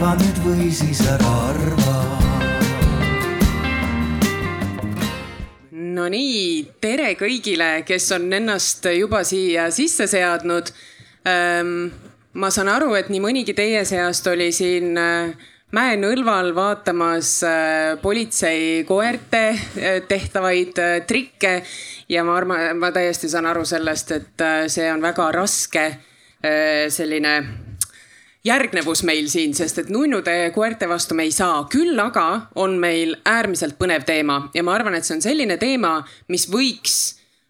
arva nüüd või siis ära arva Nonii, tere kõigile, kes on ennast juba siia sisse seadnud. ma saan aru, et nii mõnigi teie seast oli siin äh, mäenõlval vaatamas äh, politsei koerte äh, tehtavaid trikke ja ma arvan, ma täiesti saan aru sellest, et see on väga raske selline järgnevus meil siin, sest et nunnude koerte vastu me ei saa, küll aga on meil äärmiselt põnev teema ja ma arvan, et see on selline teema, mis võiks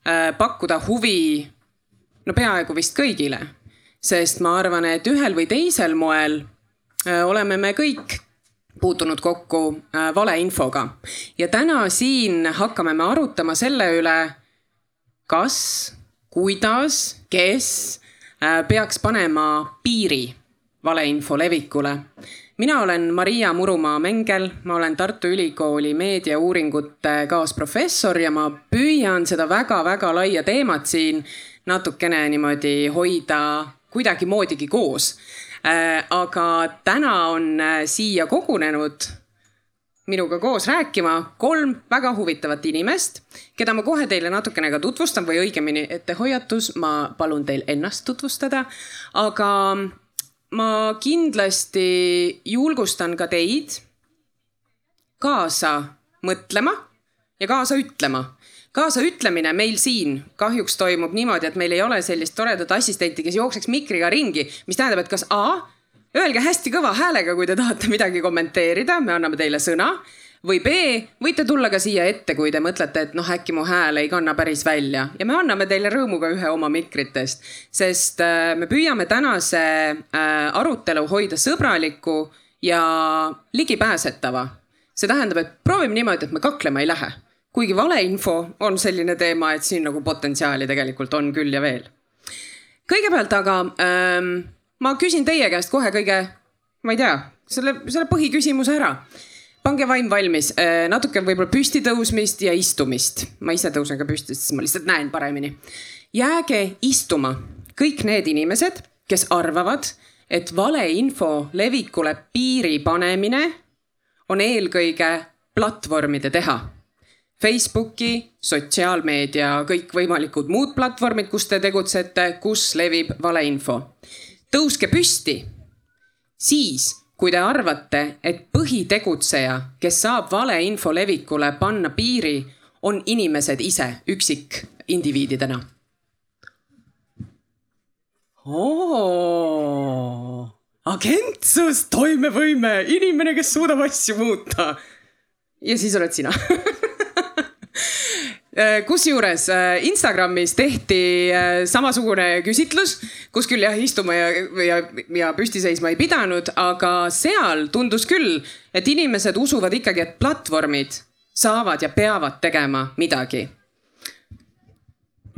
äh, pakkuda huvi no peaaegu vist kõigile. sest ma arvan, et ühel või teisel moel äh, oleme me kõik puutunud kokku äh, valeinfoga ja täna siin hakkame me arutama selle üle, kas, kuidas, kes peaks panema piiri valeinfo levikule. mina olen Maria Murumaa-Mengel, ma olen Tartu Ülikooli meediauuringute kaasprofessor ja ma püüan seda väga-väga laia teemat siin natukene niimoodi hoida kuidagimoodigi koos. Äh, aga täna on äh, siia kogunenud minuga koos rääkima kolm väga huvitavat inimest, keda ma kohe teile natukene ka tutvustan või õigemini ettehoiatus, ma palun teil ennast tutvustada. aga ma kindlasti julgustan ka teid kaasa mõtlema ja kaasa ütlema. kaasaütlemine meil siin kahjuks toimub niimoodi, et meil ei ole sellist toredat assistenti, kes jookseks mikriga ringi, mis tähendab, et kas A, öelge hästi kõva häälega, kui te tahate midagi kommenteerida, me anname teile sõna või B, võite tulla ka siia ette, kui te mõtlete, et noh, äkki mu hääl ei kanna päris välja ja me anname teile rõõmuga ühe oma mikritest, sest äh, me püüame tänase äh, arutelu hoida sõbraliku ja ligipääsetava. see tähendab, et proovime niimoodi, et me kaklema ei lähe, kuigi valeinfo on selline teema, et siin nagu potentsiaali tegelikult on küll ja veel. kõigepealt aga ähm, ma küsin teie käest kohe kõige, ma ei tea, selle, selle põhiküsimuse ära pange vaim valmis, äh, natuke võib-olla püsti tõusmist ja istumist. ma ise tõusen ka püsti, sest ma lihtsalt näen paremini. jääge istuma kõik need inimesed, kes arvavad, et valeinfo levikule piiri panemine on eelkõige platvormide teha. Facebooki, sotsiaalmeedia, kõikvõimalikud muud platvormid, kus te tegutsete, kus levib valeinfo. tõuske püsti. siis kui te arvate, et põhitegutseja, kes saab valeinfo levikule panna piiri, on inimesed ise üksikindiviididena? agentsus, toimevõime, inimene, kes suudab asju muuta. ja siis oled sina kusjuures äh, Instagramis tehti äh, samasugune küsitlus, kus küll jah, istuma ja, ja, ja püsti seisma ei pidanud, aga seal tundus küll, et inimesed usuvad ikkagi, et platvormid saavad ja peavad tegema midagi.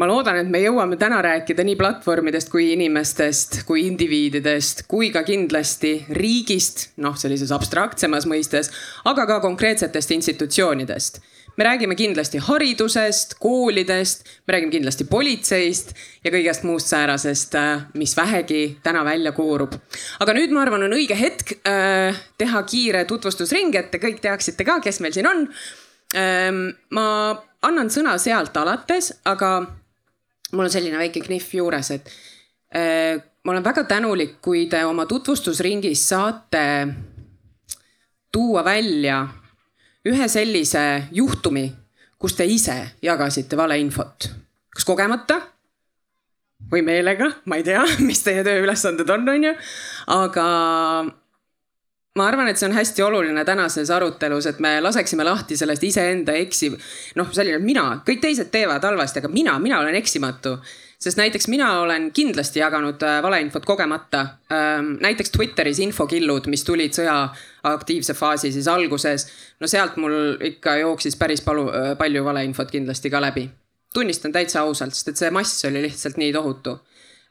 ma loodan, et me jõuame täna rääkida nii platvormidest kui inimestest, kui indiviididest, kui ka kindlasti riigist, noh, sellises abstraktsemas mõistes, aga ka konkreetsetest institutsioonidest me räägime kindlasti haridusest, koolidest, me räägime kindlasti politseist ja kõigest muust säärasest, äh, mis vähegi täna välja koorub. aga nüüd ma arvan, on õige hetk äh, teha kiire tutvustusring, et te kõik teaksite ka, kes meil siin on ähm,. ma annan sõna sealt alates, aga mul on selline väike knihv juures, et äh, ma olen väga tänulik, kui te oma tutvustusringis saate tuua välja ühe sellise juhtumi, kus te ise jagasite valeinfot, kas kogemata? Või meelega, ma ei tea, mis teie tööülesanded on, on ju, aga ma arvan, et see on hästi oluline tänases arutelus, et me laseksime lahti sellest iseenda eksiv, noh, selline mina, kõik teised teevad halvasti, aga mina, mina olen eksimatu. Sest näiteks mina olen kindlasti jaganud äh, valeinfot kogemata. Ähm, näiteks Twitteris infokillud, mis tulid sõja aktiivse faasi siis alguses. no sealt mul ikka jooksis päris palu, palju valeinfot kindlasti ka läbi. tunnistan täitsa ausalt, sest et see mass oli lihtsalt nii tohutu.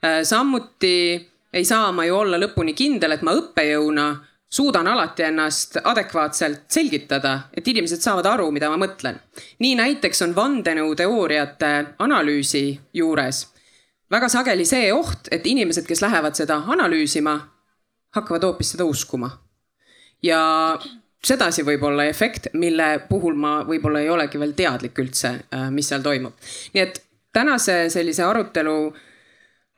Äh, samuti ei saa ma ju olla lõpuni kindel, et ma õppejõuna suudan alati ennast adekvaatselt selgitada, et inimesed saavad aru, mida ma mõtlen. nii näiteks on vandenõuteooriate analüüsi juures väga sageli see oht, et inimesed, kes lähevad seda analüüsima, hakkavad hoopis seda uskuma. Ja sedasi võib olla efekt, mille puhul ma võib-olla ei olegi veel teadlik üldse, äh, mis seal toimub. nii et tänase sellise arutelu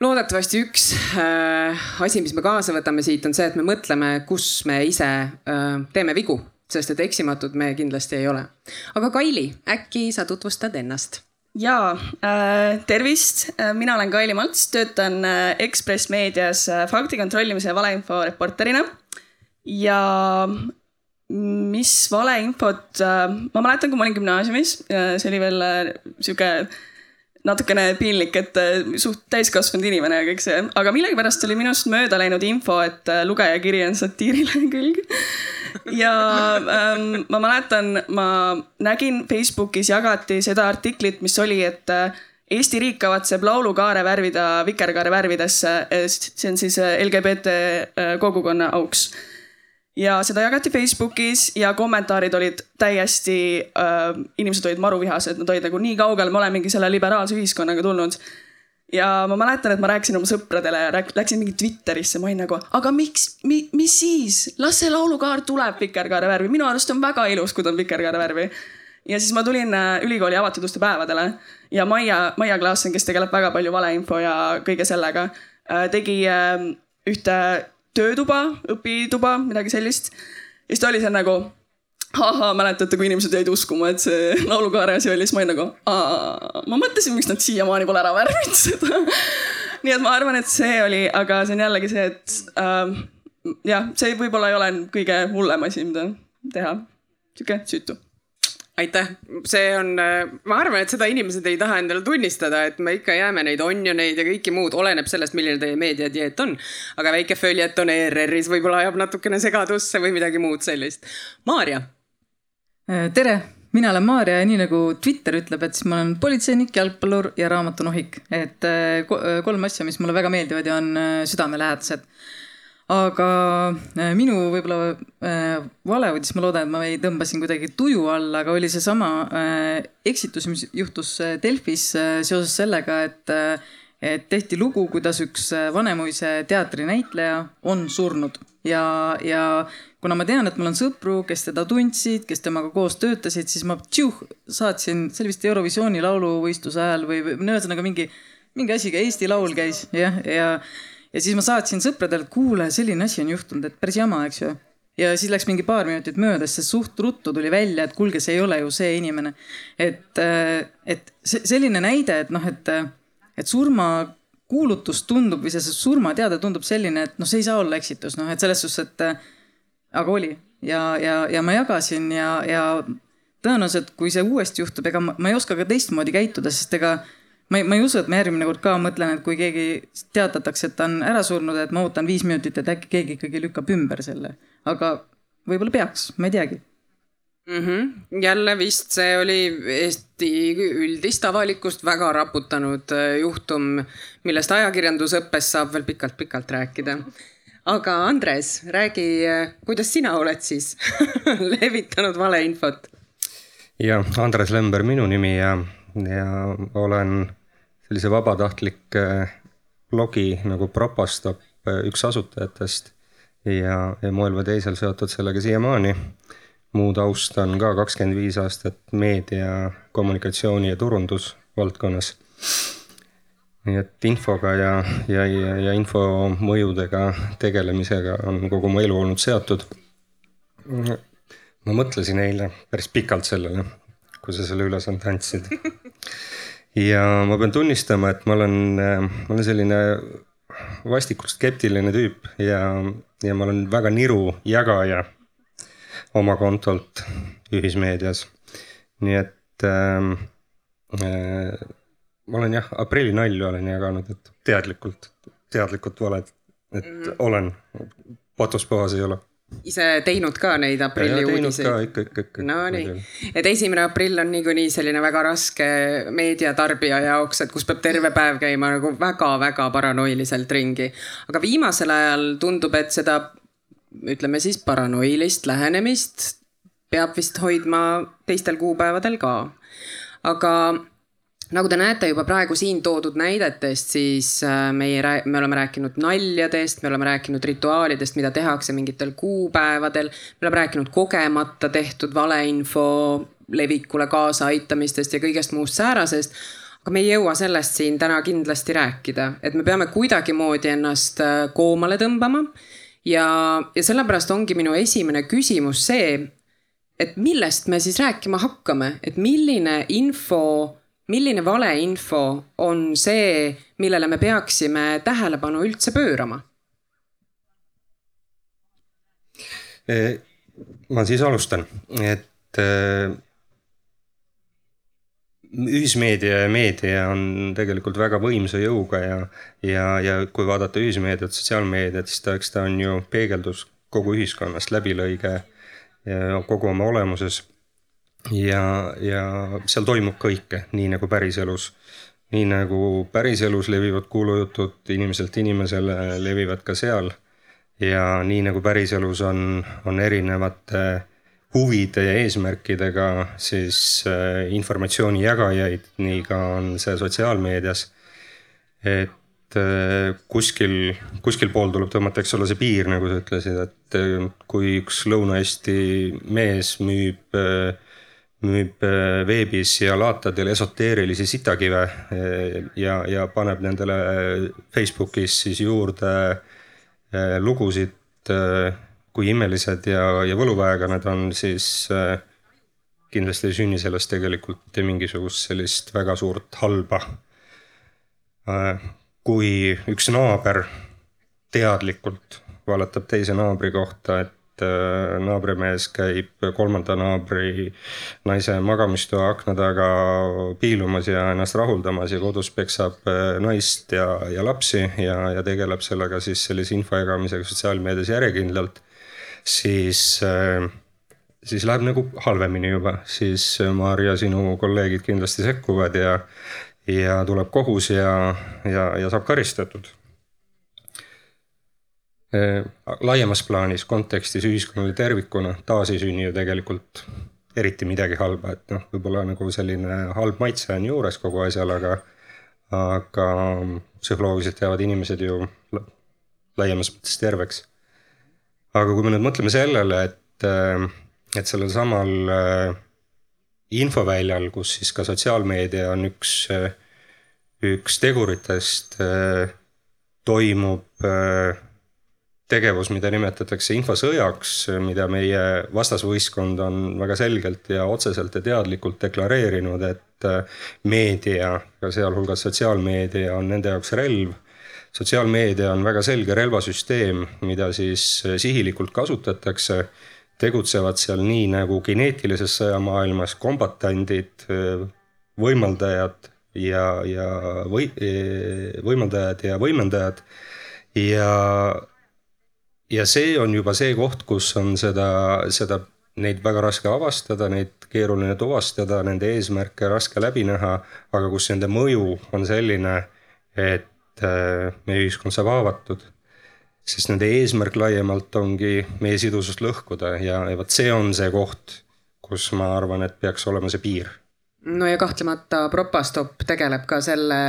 loodetavasti üks äh, asi, mis me kaasa võtame siit, on see, et me mõtleme, kus me ise äh, teeme vigu, sest et eksimatud me kindlasti ei ole. aga Kaili, äkki sa tutvustad ennast? jaa äh,, tervist, äh, mina olen Kaili Malts, töötan äh, Ekspress Meedias äh, fakti kontrollimise ja valeinfo reporterina. Ja mis valeinfot, ma mäletan, kui ma olin gümnaasiumis, see oli veel sihuke natukene piinlik, et suht täiskasvanud inimene ja kõik see, aga millegipärast oli minust mööda läinud info, et lugejakiri on satiirilehekülg ja ähm, ma mäletan, ma nägin Facebookis jagati seda artiklit, mis oli, et äh, Eesti riik kavatseb laulukaare värvida vikerkaare värvidesse, see on siis äh, LGBT äh, kogukonna auks. Ja seda jagati Facebookis ja kommentaarid olid täiesti äh,, inimesed olid maruvihased, nad olid nagu nii kaugel, me olemegi selle liberaalse ühiskonnaga tulnud. Ja ma mäletan, et ma rääkisin oma sõpradele läksin mingi Twitterisse, ma olin nagu, aga miks mi,, mis siis, las see laulukaar tuleb vikerkaare värvi, minu arust on väga ilus, kui ta on vikerkaare värvi. ja siis ma tulin äh, ülikooli avatud uste päevadele ja Maia, Maia Klaassen, kes tegeleb väga palju valeinfo ja kõige sellega, äh, tegi äh, ühte töötuba, õpituba, midagi sellist. ja siis ta oli seal nagu ahhaa, mäletate, kui inimesed jäid uskuma, et see laulukaare asi oli, siis ma olin nagu, ma mõtlesin, miks nad siiamaani pole ära värvinud seda nii et ma arvan, et see oli, aga see on jällegi see, et äh, jah, see võib-olla ei ole kõige hullem asi, mida teha. sihuke süütu aitäh, see on, ma arvan, et seda inimesed ei taha endale tunnistada, et me ikka jääme neid onioneid ja kõike muud, oleneb sellest, milline teie meediadieet on. aga väike följeton ERR-is võib-olla ajab natukene segadusse või midagi muud sellist. Maarja Äh, tere, mina olen Maarja ja nii nagu Twitter ütleb, et siis ma olen politseinik, jalgpallur ja raamatunohik. et äh, äh, kolm asja, mis mulle väga meeldivad ja on südamelähedased. Aga minu võib-olla valeuudis, ma loodan, et ma ei tõmba siin kuidagi tuju alla, aga oli seesama eksitus, mis juhtus Delfis seoses sellega, et et tehti lugu, kuidas üks Vanemuise teatrinäitleja on surnud. Ja, ja kuna ma tean, et mul on sõpru, kes teda tundsid, kes temaga koos töötasid, siis ma tšiuh, saatsin, see oli vist Eurovisiooni lauluvõistluse ajal või, või no ühesõnaga mingi, mingi asi, Eesti Laul käis jah, ja, ja, ja siis ma saatsin sõpradele, et kuule, selline asi on juhtunud, et päris jama, eks ju. ja siis läks mingi paar minutit mööda, sest suht ruttu tuli välja, et kuulge, see ei ole ju see inimene. et, et selline näide, et noh, et, et surmakuulutus tundub või see surmateade tundub selline, et noh, see ei saa olla eksitus, noh, et selles suhtes, et aga oli ja, ja, ja ma jagasin ja, ja tõenäoliselt, kui see uuesti juhtub, ega ma, ma ei oska ka teistmoodi käituda, sest ega ma ei, ma ei usu, et ma järgmine kord ka mõtlen, et kui keegi teatatakse, et ta on ära surnud, et ma ootan viis minutit, et äkki keegi ikkagi lükkab ümber selle. aga võib-olla peaks, ma ei teagi mm. -hmm. jälle vist see oli Eesti üldist avalikkust väga raputanud äh, juhtum, millest ajakirjandusõppes saab veel pikalt-pikalt rääkida aga Andres, räägi, kuidas sina oled siis levitanud valeinfot? jah, Andres Lember minu nimi ja, ja olen sellise vabatahtlik äh, blogi nagu Propastop äh, üks asutajatest ja, ja moel või teisel seotud sellega siiamaani. muu taust on ka kakskümmend viis aastat meedia, kommunikatsiooni ja turundusvaldkonnas nii et infoga ja, ja, ja, ja info mõjudega tegelemisega on kogu mu elu olnud seotud. ma mõtlesin eile päris pikalt sellele, kui sa selle ülesande andsid. ja ma pean tunnistama, et ma olen, ma olen selline vastikult skeptiline tüüp ja, ja ma olen väga niru jagaja oma kontolt ühismeedias. nii et äh, äh, ma olen jah, aprillinalju olen jaganud, et teadlikult, teadlikult valed, et mm -hmm. olen, patus puhas ei ole ise teinud ka neid aprilli uudiseid? ikka, ikka, ikka. Nonii, et esimene aprill on niikuinii selline väga raske meediatarbija jaoks, et kus peab terve päev käima nagu väga-väga paranoiliselt ringi. aga viimasel ajal tundub, et seda ütleme siis paranoilist lähenemist peab vist hoidma teistel kuupäevadel ka. aga nagu te näete juba praegu siin toodud näidetest, siis äh, meie, me oleme rääkinud naljadest, me oleme rääkinud rituaalidest, mida tehakse mingitel kuupäevadel. me oleme rääkinud kogemata tehtud valeinfo levikule kaasaaitamistest ja kõigest muust säärasest aga me ei jõua sellest siin täna kindlasti rääkida, et me peame kuidagimoodi ennast äh, koomale tõmbama. ja, ja sellepärast ongi minu esimene küsimus see, et millest me siis rääkima hakkame, et milline info milline valeinfo on see, millele me peaksime tähelepanu üldse pöörama? ma siis alustan, et äh, ühismeedia ja meedia on tegelikult väga võimsa jõuga ja, ja, ja kui vaadata ühismeediat, sotsiaalmeediat, siis ta, eks ta on ju peegeldus kogu ühiskonnast, läbilõige kogu oma olemuses ja, ja seal toimub kõike, nii nagu päriselus. nii nagu päriselus levivad kuulujutud inimeselt inimesele, levivad ka seal. ja nii nagu päriselus on, on erinevate huvide ja eesmärkidega siis äh, informatsiooni jagajaid, nii ka on see sotsiaalmeedias. et äh, kuskil, kuskil pool tuleb tõmmata, eks ole, see piir, nagu sa ütlesid, et äh, kui üks Lõuna-Eesti mees müüb äh, müüb äh, veebis ja laatadel esoteerilisi sitakive äh, ja, ja paneb nendele Facebookis siis juurde äh, lugusid, kui imelised ja, ja võluväega need on, siis kindlasti ei sünni sellest tegelikult mingisugust sellist väga suurt halba. kui üks naaber teadlikult valetab teise naabri kohta, et Äh, naabrimees käib kolmanda naabri naise magamistoa akna taga piilumas ja ennast rahuldamas ja kodus peksab äh, naist ja, ja lapsi ja, ja tegeleb sellega siis sellise info jagamisega sotsiaalmeedias järjekindlalt, siis äh, siis läheb nagu halvemini juba, siis Maarja, sinu kolleegid kindlasti sekkuvad ja, ja tuleb kohus ja, ja, ja saab karistatud laiemas plaanis, kontekstis ühiskonnale tervikuna taas ei sünni ju tegelikult eriti midagi halba, et noh, võib-olla nagu selline halb maitse on juures kogu asjal, aga, aga psühholoogiliselt jäävad inimesed ju laiemas mõttes terveks. aga kui me nüüd mõtleme sellele, et, äh, et sellel samal äh, infoväljal, kus siis ka sotsiaalmeedia on üks, üks teguritest, toimub tegevus, mida nimetatakse infosõjaks, mida meie vastasvõistkond on väga selgelt ja otseselt ja teadlikult deklareerinud, et äh, meedia sealhulgas sotsiaalmeedia on nende jaoks relv. sotsiaalmeedia on väga selge relvasüsteem, mida siis äh, sihilikult kasutatakse. tegutsevad seal nii nagu geneetilises sõjamaailmas kombatandid, äh, võimaldajad ja, ja või, võimaldajad ja võimendajad ja ja see on juba see koht, kus on seda, seda, neid väga raske avastada, neid keeruline tuvastada, nende eesmärke raske läbi näha, aga kus nende mõju on selline, et äh, meie ühiskond saab haavatud. sest nende eesmärk laiemalt ongi meie sidusust lõhkuda ja, ja vot see on see koht, kus ma arvan, et peaks olema see piir no ja kahtlemata Propastop tegeleb ka selle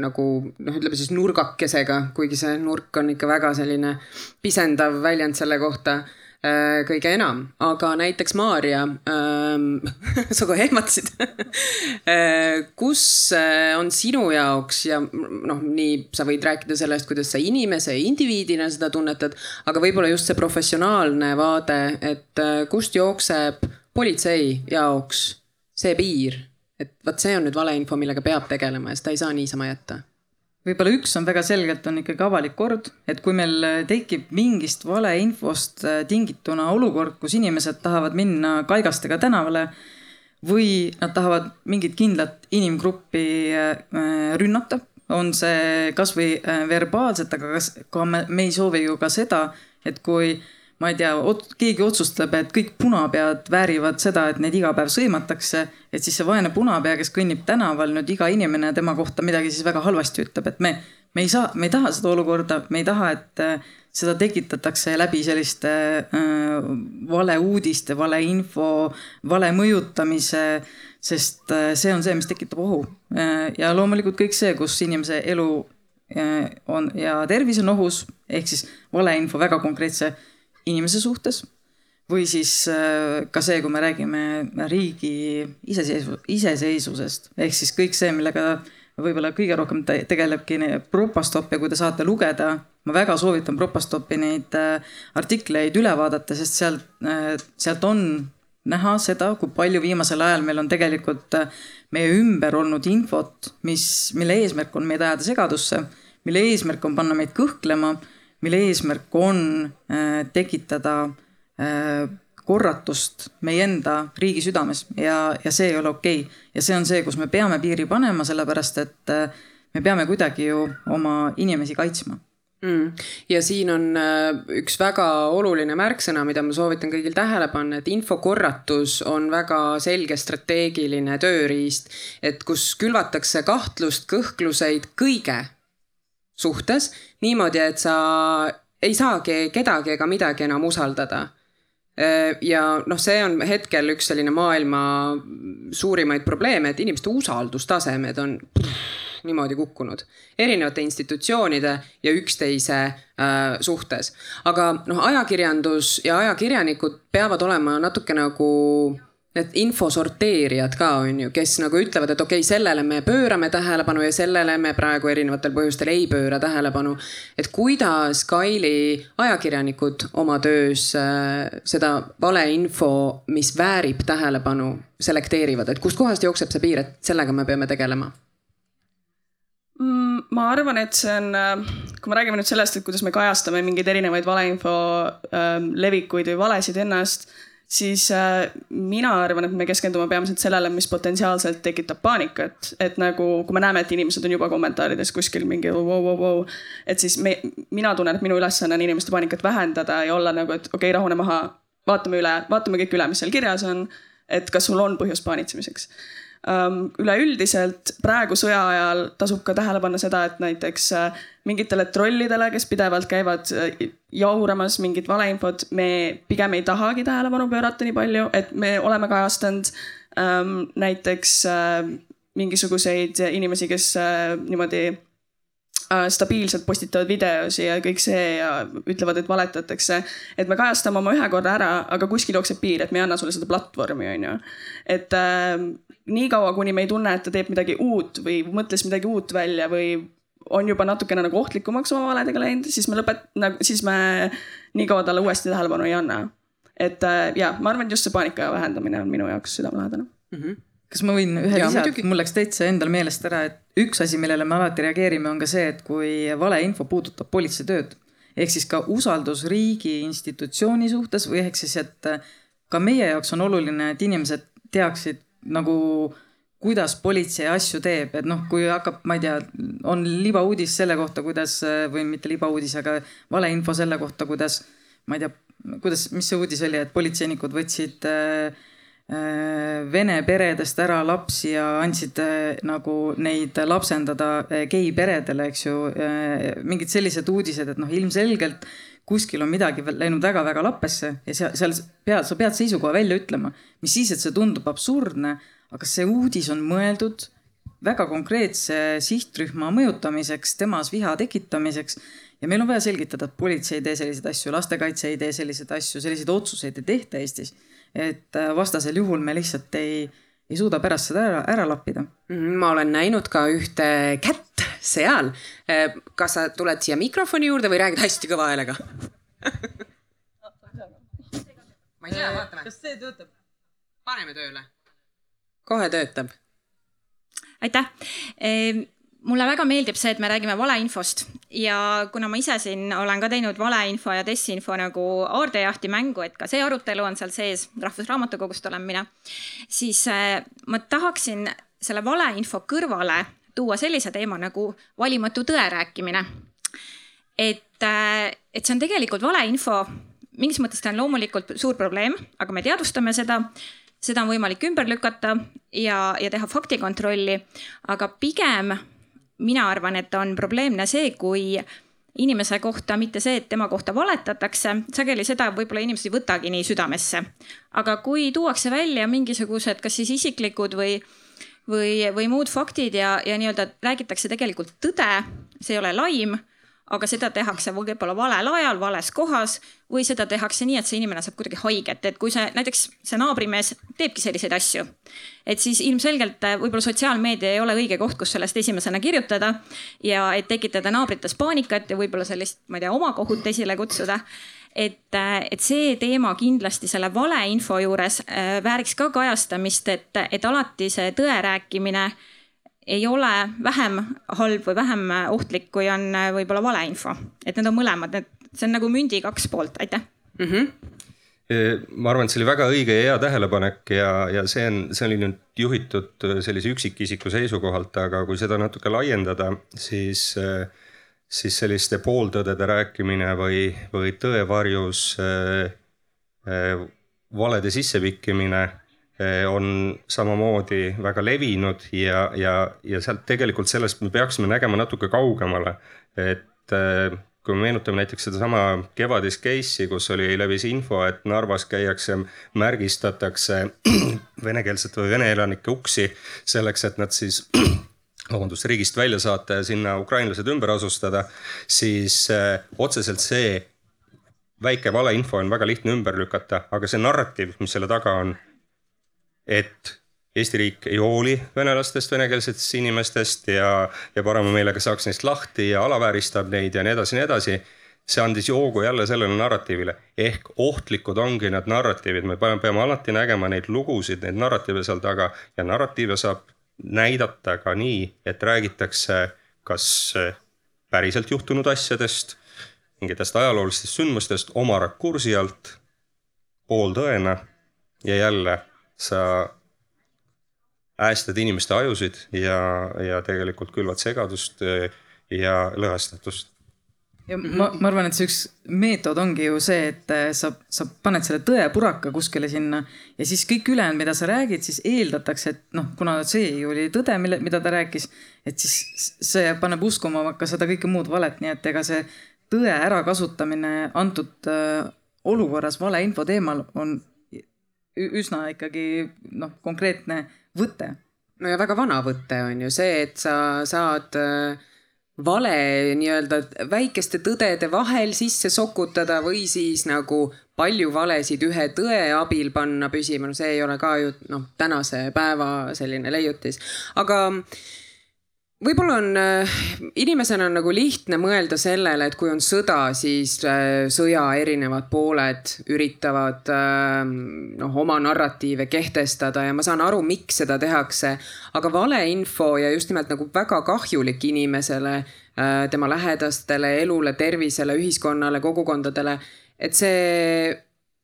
nagu noh, ütleme siis nurgakesega, kuigi see nurk on ikka väga selline pisendav väljend selle kohta äh, kõige enam, aga näiteks Maarja ähm,, sa kohe ehmatasid äh, kus äh, on sinu jaoks ja noh, nii sa võid rääkida sellest, kuidas sa inimese, indiviidina seda tunnetad, aga võib-olla just see professionaalne vaade, et kust jookseb politsei jaoks see piir, et vot see on nüüd valeinfo, millega peab tegelema ja seda ei saa niisama jätta. Võib-olla üks on väga selgelt, on ikkagi avalik kord, et kui meil tekib mingist valeinfost äh, tingituna olukord, kus inimesed tahavad minna kaigastega tänavale või nad tahavad mingit kindlat inimgruppi äh, rünnata, on see kasvõi äh, verbaalselt, aga kas, ka me, me ei soovi ju ka seda, et kui ma ei tea, keegi otsustab, et kõik punapead väärivad seda, et neid iga päev sõimatakse, et siis see vaene punapea, kes kõnnib tänaval, nüüd iga inimene tema kohta midagi siis väga halvasti ütleb, et me, me ei saa, me ei taha seda olukorda, me ei taha, et äh, seda tekitatakse läbi selliste äh, valeuudiste, valeinfo, vale mõjutamise, sest äh, see on see, mis tekitab ohu. ja loomulikult kõik see, kus inimese elu on ja tervis on ohus, ehk siis valeinfo väga konkreetse inimese suhtes. või siis ka see, kui me räägime riigi iseseisvu-, iseseisvusest, ehk siis kõik see, millega võib-olla kõige rohkem tegelebki Propastop ja kui te saate lugeda, ma väga soovitan Propastopi neid artikleid üle vaadata, sest sealt, sealt on näha seda, kui palju viimasel ajal meil on tegelikult äh, meie ümber olnud infot, mis, mille eesmärk on meid ajada segadusse, mille eesmärk on panna meid kõhklema, mille eesmärk on äh, tekitada äh, korratust meie enda riigi südames. Ja, ja see ei ole okei. Okay.. ja see on see, kus me peame piiri panema, sellepärast et äh, me peame kuidagi ju oma inimesi kaitsma. Mm.. ja siin on üks väga oluline märksõna, mida ma soovitan kõigil tähele panna, et infokorratus on väga selge strateegiline tööriist, et kus külvatakse kahtlust, kõhkluseid kõige suhtes niimoodi, et sa ei saagi kedagi ega midagi enam usaldada äh, ja noh, see on hetkel üks selline maailma suurimaid probleeme, et inimeste usaldustasemed on pff, niimoodi kukkunud. erinevate institutsioonide ja üksteise äh, suhtes. aga noh, ajakirjandus ja ajakirjanikud peavad olema natuke nagu need info sorteerijad ka on ju, kes nagu ütlevad, et okei okay,, sellele me pöörame tähelepanu ja sellele me praegu erinevatel põhjustel ei pööra tähelepanu. et kuidas Kaili ajakirjanikud oma töös äh, seda valeinfo, mis väärib tähelepanu, selekteerivad, et kustkohast jookseb see piir, et sellega me peame tegelema Mm, ma arvan, et see on, äh, kui me räägime nüüd sellest, et kuidas me kajastame mingeid erinevaid valeinfo äh, levikuid või valesid ennast, siis äh, mina arvan, et me keskendume peamiselt sellele, mis potentsiaalselt tekitab paanikat. et nagu, kui me näeme, et inimesed on juba kommentaarides kuskil mingi vau, vau, vau, et siis me, mina tunnen, et minu ülesanne on inimeste paanikat vähendada ja olla nagu, et okei okay,, rahune maha, vaatame üle, vaatame kõik üle, mis seal kirjas on. et kas sul on põhjust paanitsemiseks üleüldiselt praegu sõja ajal tasub ka tähele panna seda, et näiteks äh, mingitele trollidele, kes pidevalt käivad äh, jauramas mingit valeinfot, me pigem ei tahagi tähelepanu pöörata nii palju, et me oleme kajastanud näiteks äh, mingisuguseid inimesi, kes niimoodi stabiilselt postitavad videosi ja kõik see ja ütlevad, et valetatakse. et me kajastame oma ühe korra ära, aga kuskil jookseb piir, et me ei anna sulle seda platvormi, on ju. et äh, niikaua, kuni me ei tunne, et ta teeb midagi uut või mõtles midagi uut välja või on juba natukene nagu ohtlikumaks oma valedega läinud, siis me lõpet-, nagu siis me niikaua talle uuesti tähelepanu ei anna. et äh, ja ma arvan, et just see paanika vähendamine on minu jaoks südamelähedane mm. -hmm kas ma võin ühe lisada, mul läks täitsa endal meelest ära, et üks asi, millele me alati reageerime, on ka see, et kui valeinfo puudutab politsei tööd ehk siis ka usaldus riigi institutsiooni suhtes või ehk siis, et ka meie jaoks on oluline, et inimesed teaksid nagu kuidas politsei asju teeb, et noh, kui hakkab, ma ei tea, on libauudis selle kohta, kuidas või mitte libauudis, aga valeinfo selle kohta, kuidas ma ei tea, kuidas, mis see uudis oli, et politseinikud võtsid äh, vene peredest ära lapsi ja andsid äh, nagu neid lapsendada äh, geiperedele, eks ju äh,. mingid sellised uudised, et noh, ilmselgelt kuskil on midagi läinud väga-väga lappesse ja seal, seal pead, sa pead seisukoha välja ütlema. mis siis, et see tundub absurdne, aga see uudis on mõeldud väga konkreetse sihtrühma mõjutamiseks, temas viha tekitamiseks. ja meil on vaja selgitada, et politsei ei tee selliseid asju, lastekaitse ei tee selliseid asju, selliseid otsuseid ei tehta Eestis. Et äh, vastasel juhul me lihtsalt ei ei suuda pärast seda ära, ära lappida. Mhm, ma olen näinud ka ühte kätt seal. Eh, kas sa tuled siia mikrofoni juurde või räägid hästi kõva häälega ma ei tea, vaatame. kas see töötab? paneme tööle. kohe töötab. aitäh mulle väga meeldib see, et me räägime valeinfost ja kuna ma ise siin olen ka teinud valeinfo ja desinfo nagu aardejahti mängu, et ka see arutelu on seal sees, Rahvusraamatukogust olen mina, siis äh, ma tahaksin selle valeinfo kõrvale tuua sellise teema nagu valimatu tõe rääkimine. et, äh, et see on tegelikult valeinfo, mingis mõttes ta on loomulikult suur probleem, aga me teadvustame seda seda on võimalik ümber lükata ja, ja teha faktikontrolli, aga pigem mina arvan, et on probleemne see, kui inimese kohta, mitte see, et tema kohta valetatakse, sageli seda võib-olla inimesed ei võtagi nii südamesse. aga kui tuuakse välja mingisugused, kas siis isiklikud või, või, või muud faktid ja, ja nii-öelda räägitakse tegelikult tõde, see ei ole laim aga seda tehakse võib-olla valel ajal, vales kohas või seda tehakse nii, et see inimene saab kuidagi haiget, et kui see näiteks see naabrimees teebki selliseid asju, et siis ilmselgelt äh, võib-olla sotsiaalmeedia ei ole õige koht, kus sellest esimesena kirjutada ja et tekitada naabrites paanikat ja võib-olla sellist, ma ei tea, omakohut esile kutsuda et, äh, et see teema kindlasti selle valeinfo juures äh, vääriks ka kajastamist, et, et alati see tõe rääkimine äh, ei ole vähem halb või vähem ohtlik, kui on äh, võib-olla valeinfo. et need on mõlemad, need, see on nagu mündi kaks poolt, aitäh mm. -hmm ma arvan, et see oli väga õige ja hea tähelepanek ja, ja see on, see oli nüüd juhitud äh, sellise üksikisiku seisukohalt, aga kui seda natuke laiendada, siis, äh, siis selliste pooltõdede rääkimine või, või tõevarjus äh, valede sissepikkimine on samamoodi väga levinud ja, ja, ja sealt tegelikult sellest me peaksime nägema natuke kaugemale. et eh, kui me meenutame näiteks sedasama kevadist case'i, kus oli, levis info, et Narvas käiakse, märgistatakse venekeelsete või vene elanike uksi selleks, et nad siis vabandust, riigist välja saata ja sinna ukrainlased ümber asustada, siis äh, otseselt see väike valeinfo on väga lihtne ümber lükata, aga see narratiiv, mis selle taga on et Eesti riik ei hooli venelastest, venekeelsetest inimestest ja, ja parema meelega saaks neist lahti ja alavääristab neid ja nii edasi, nii edasi. see andis hoogu jälle sellele narratiivile ehk ohtlikud ongi need narratiivid, me peame alati nägema neid lugusid, neid narratiive seal taga ja narratiive saab näidata ka nii, et räägitakse kas päriselt juhtunud asjadest, mingitest ajaloolistest sündmustest oma rakursi alt, pooltõena ja jälle sa äästad inimeste ajusid ja, ja tegelikult külvad segadust eh, ja lõhestatust. ja ma, ma arvan, et see üks meetod ongi ju see, et eh, sa, sa paned selle tõepuraka kuskile sinna ja siis kõik ülejäänud, mida sa räägid, siis eeldatakse, et noh, kuna see ju oli tõde, mille, mida ta rääkis, et siis see paneb uskuma ka seda kõike muud valet, nii et ega see tõe ärakasutamine antud äh, olukorras valeinfo teemal on üsna ikkagi noh, konkreetne võte. no ja väga vana võte on ju see, et sa saad äh, vale nii-öelda väikeste tõdede vahel sisse sokutada või siis nagu palju valesid ühe tõe abil panna püsima, no see ei ole ka ju noh, tänase päeva selline leiutis, aga võib-olla on äh, inimesena on nagu lihtne mõelda sellele, et kui on sõda, siis äh, sõja erinevad pooled üritavad äh, noh, oma narratiive kehtestada ja ma saan aru, miks seda tehakse. aga valeinfo ja just nimelt nagu väga kahjulik inimesele, tema lähedastele, elule, tervisele, ühiskonnale, kogukondadele, et see,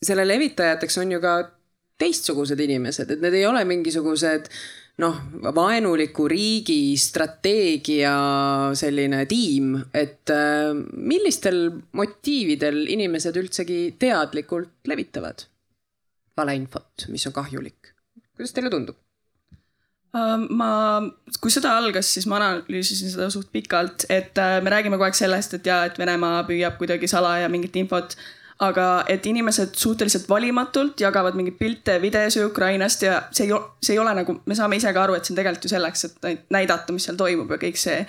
selle levitajateks on ju ka teistsugused inimesed, et need ei ole mingisugused noh, vaenuliku riigi strateegia selline tiim, et äh, millistel motiividel inimesed üldsegi teadlikult levitavad valeinfot, mis on kahjulik? kuidas teile tundub? Äh, ma, kui sõda algas, siis ma analüüsisin seda suht pikalt, et äh, me räägime kogu aeg sellest, et jaa, et Venemaa püüab kuidagi salaja mingit infot aga et inimesed suhteliselt valimatult jagavad mingeid pilte, videosi Ukrainast ja see ei, see ei ole nagu, me saame ise ka aru, et see on tegelikult ju selleks, et näidata, mis seal toimub ja kõik see.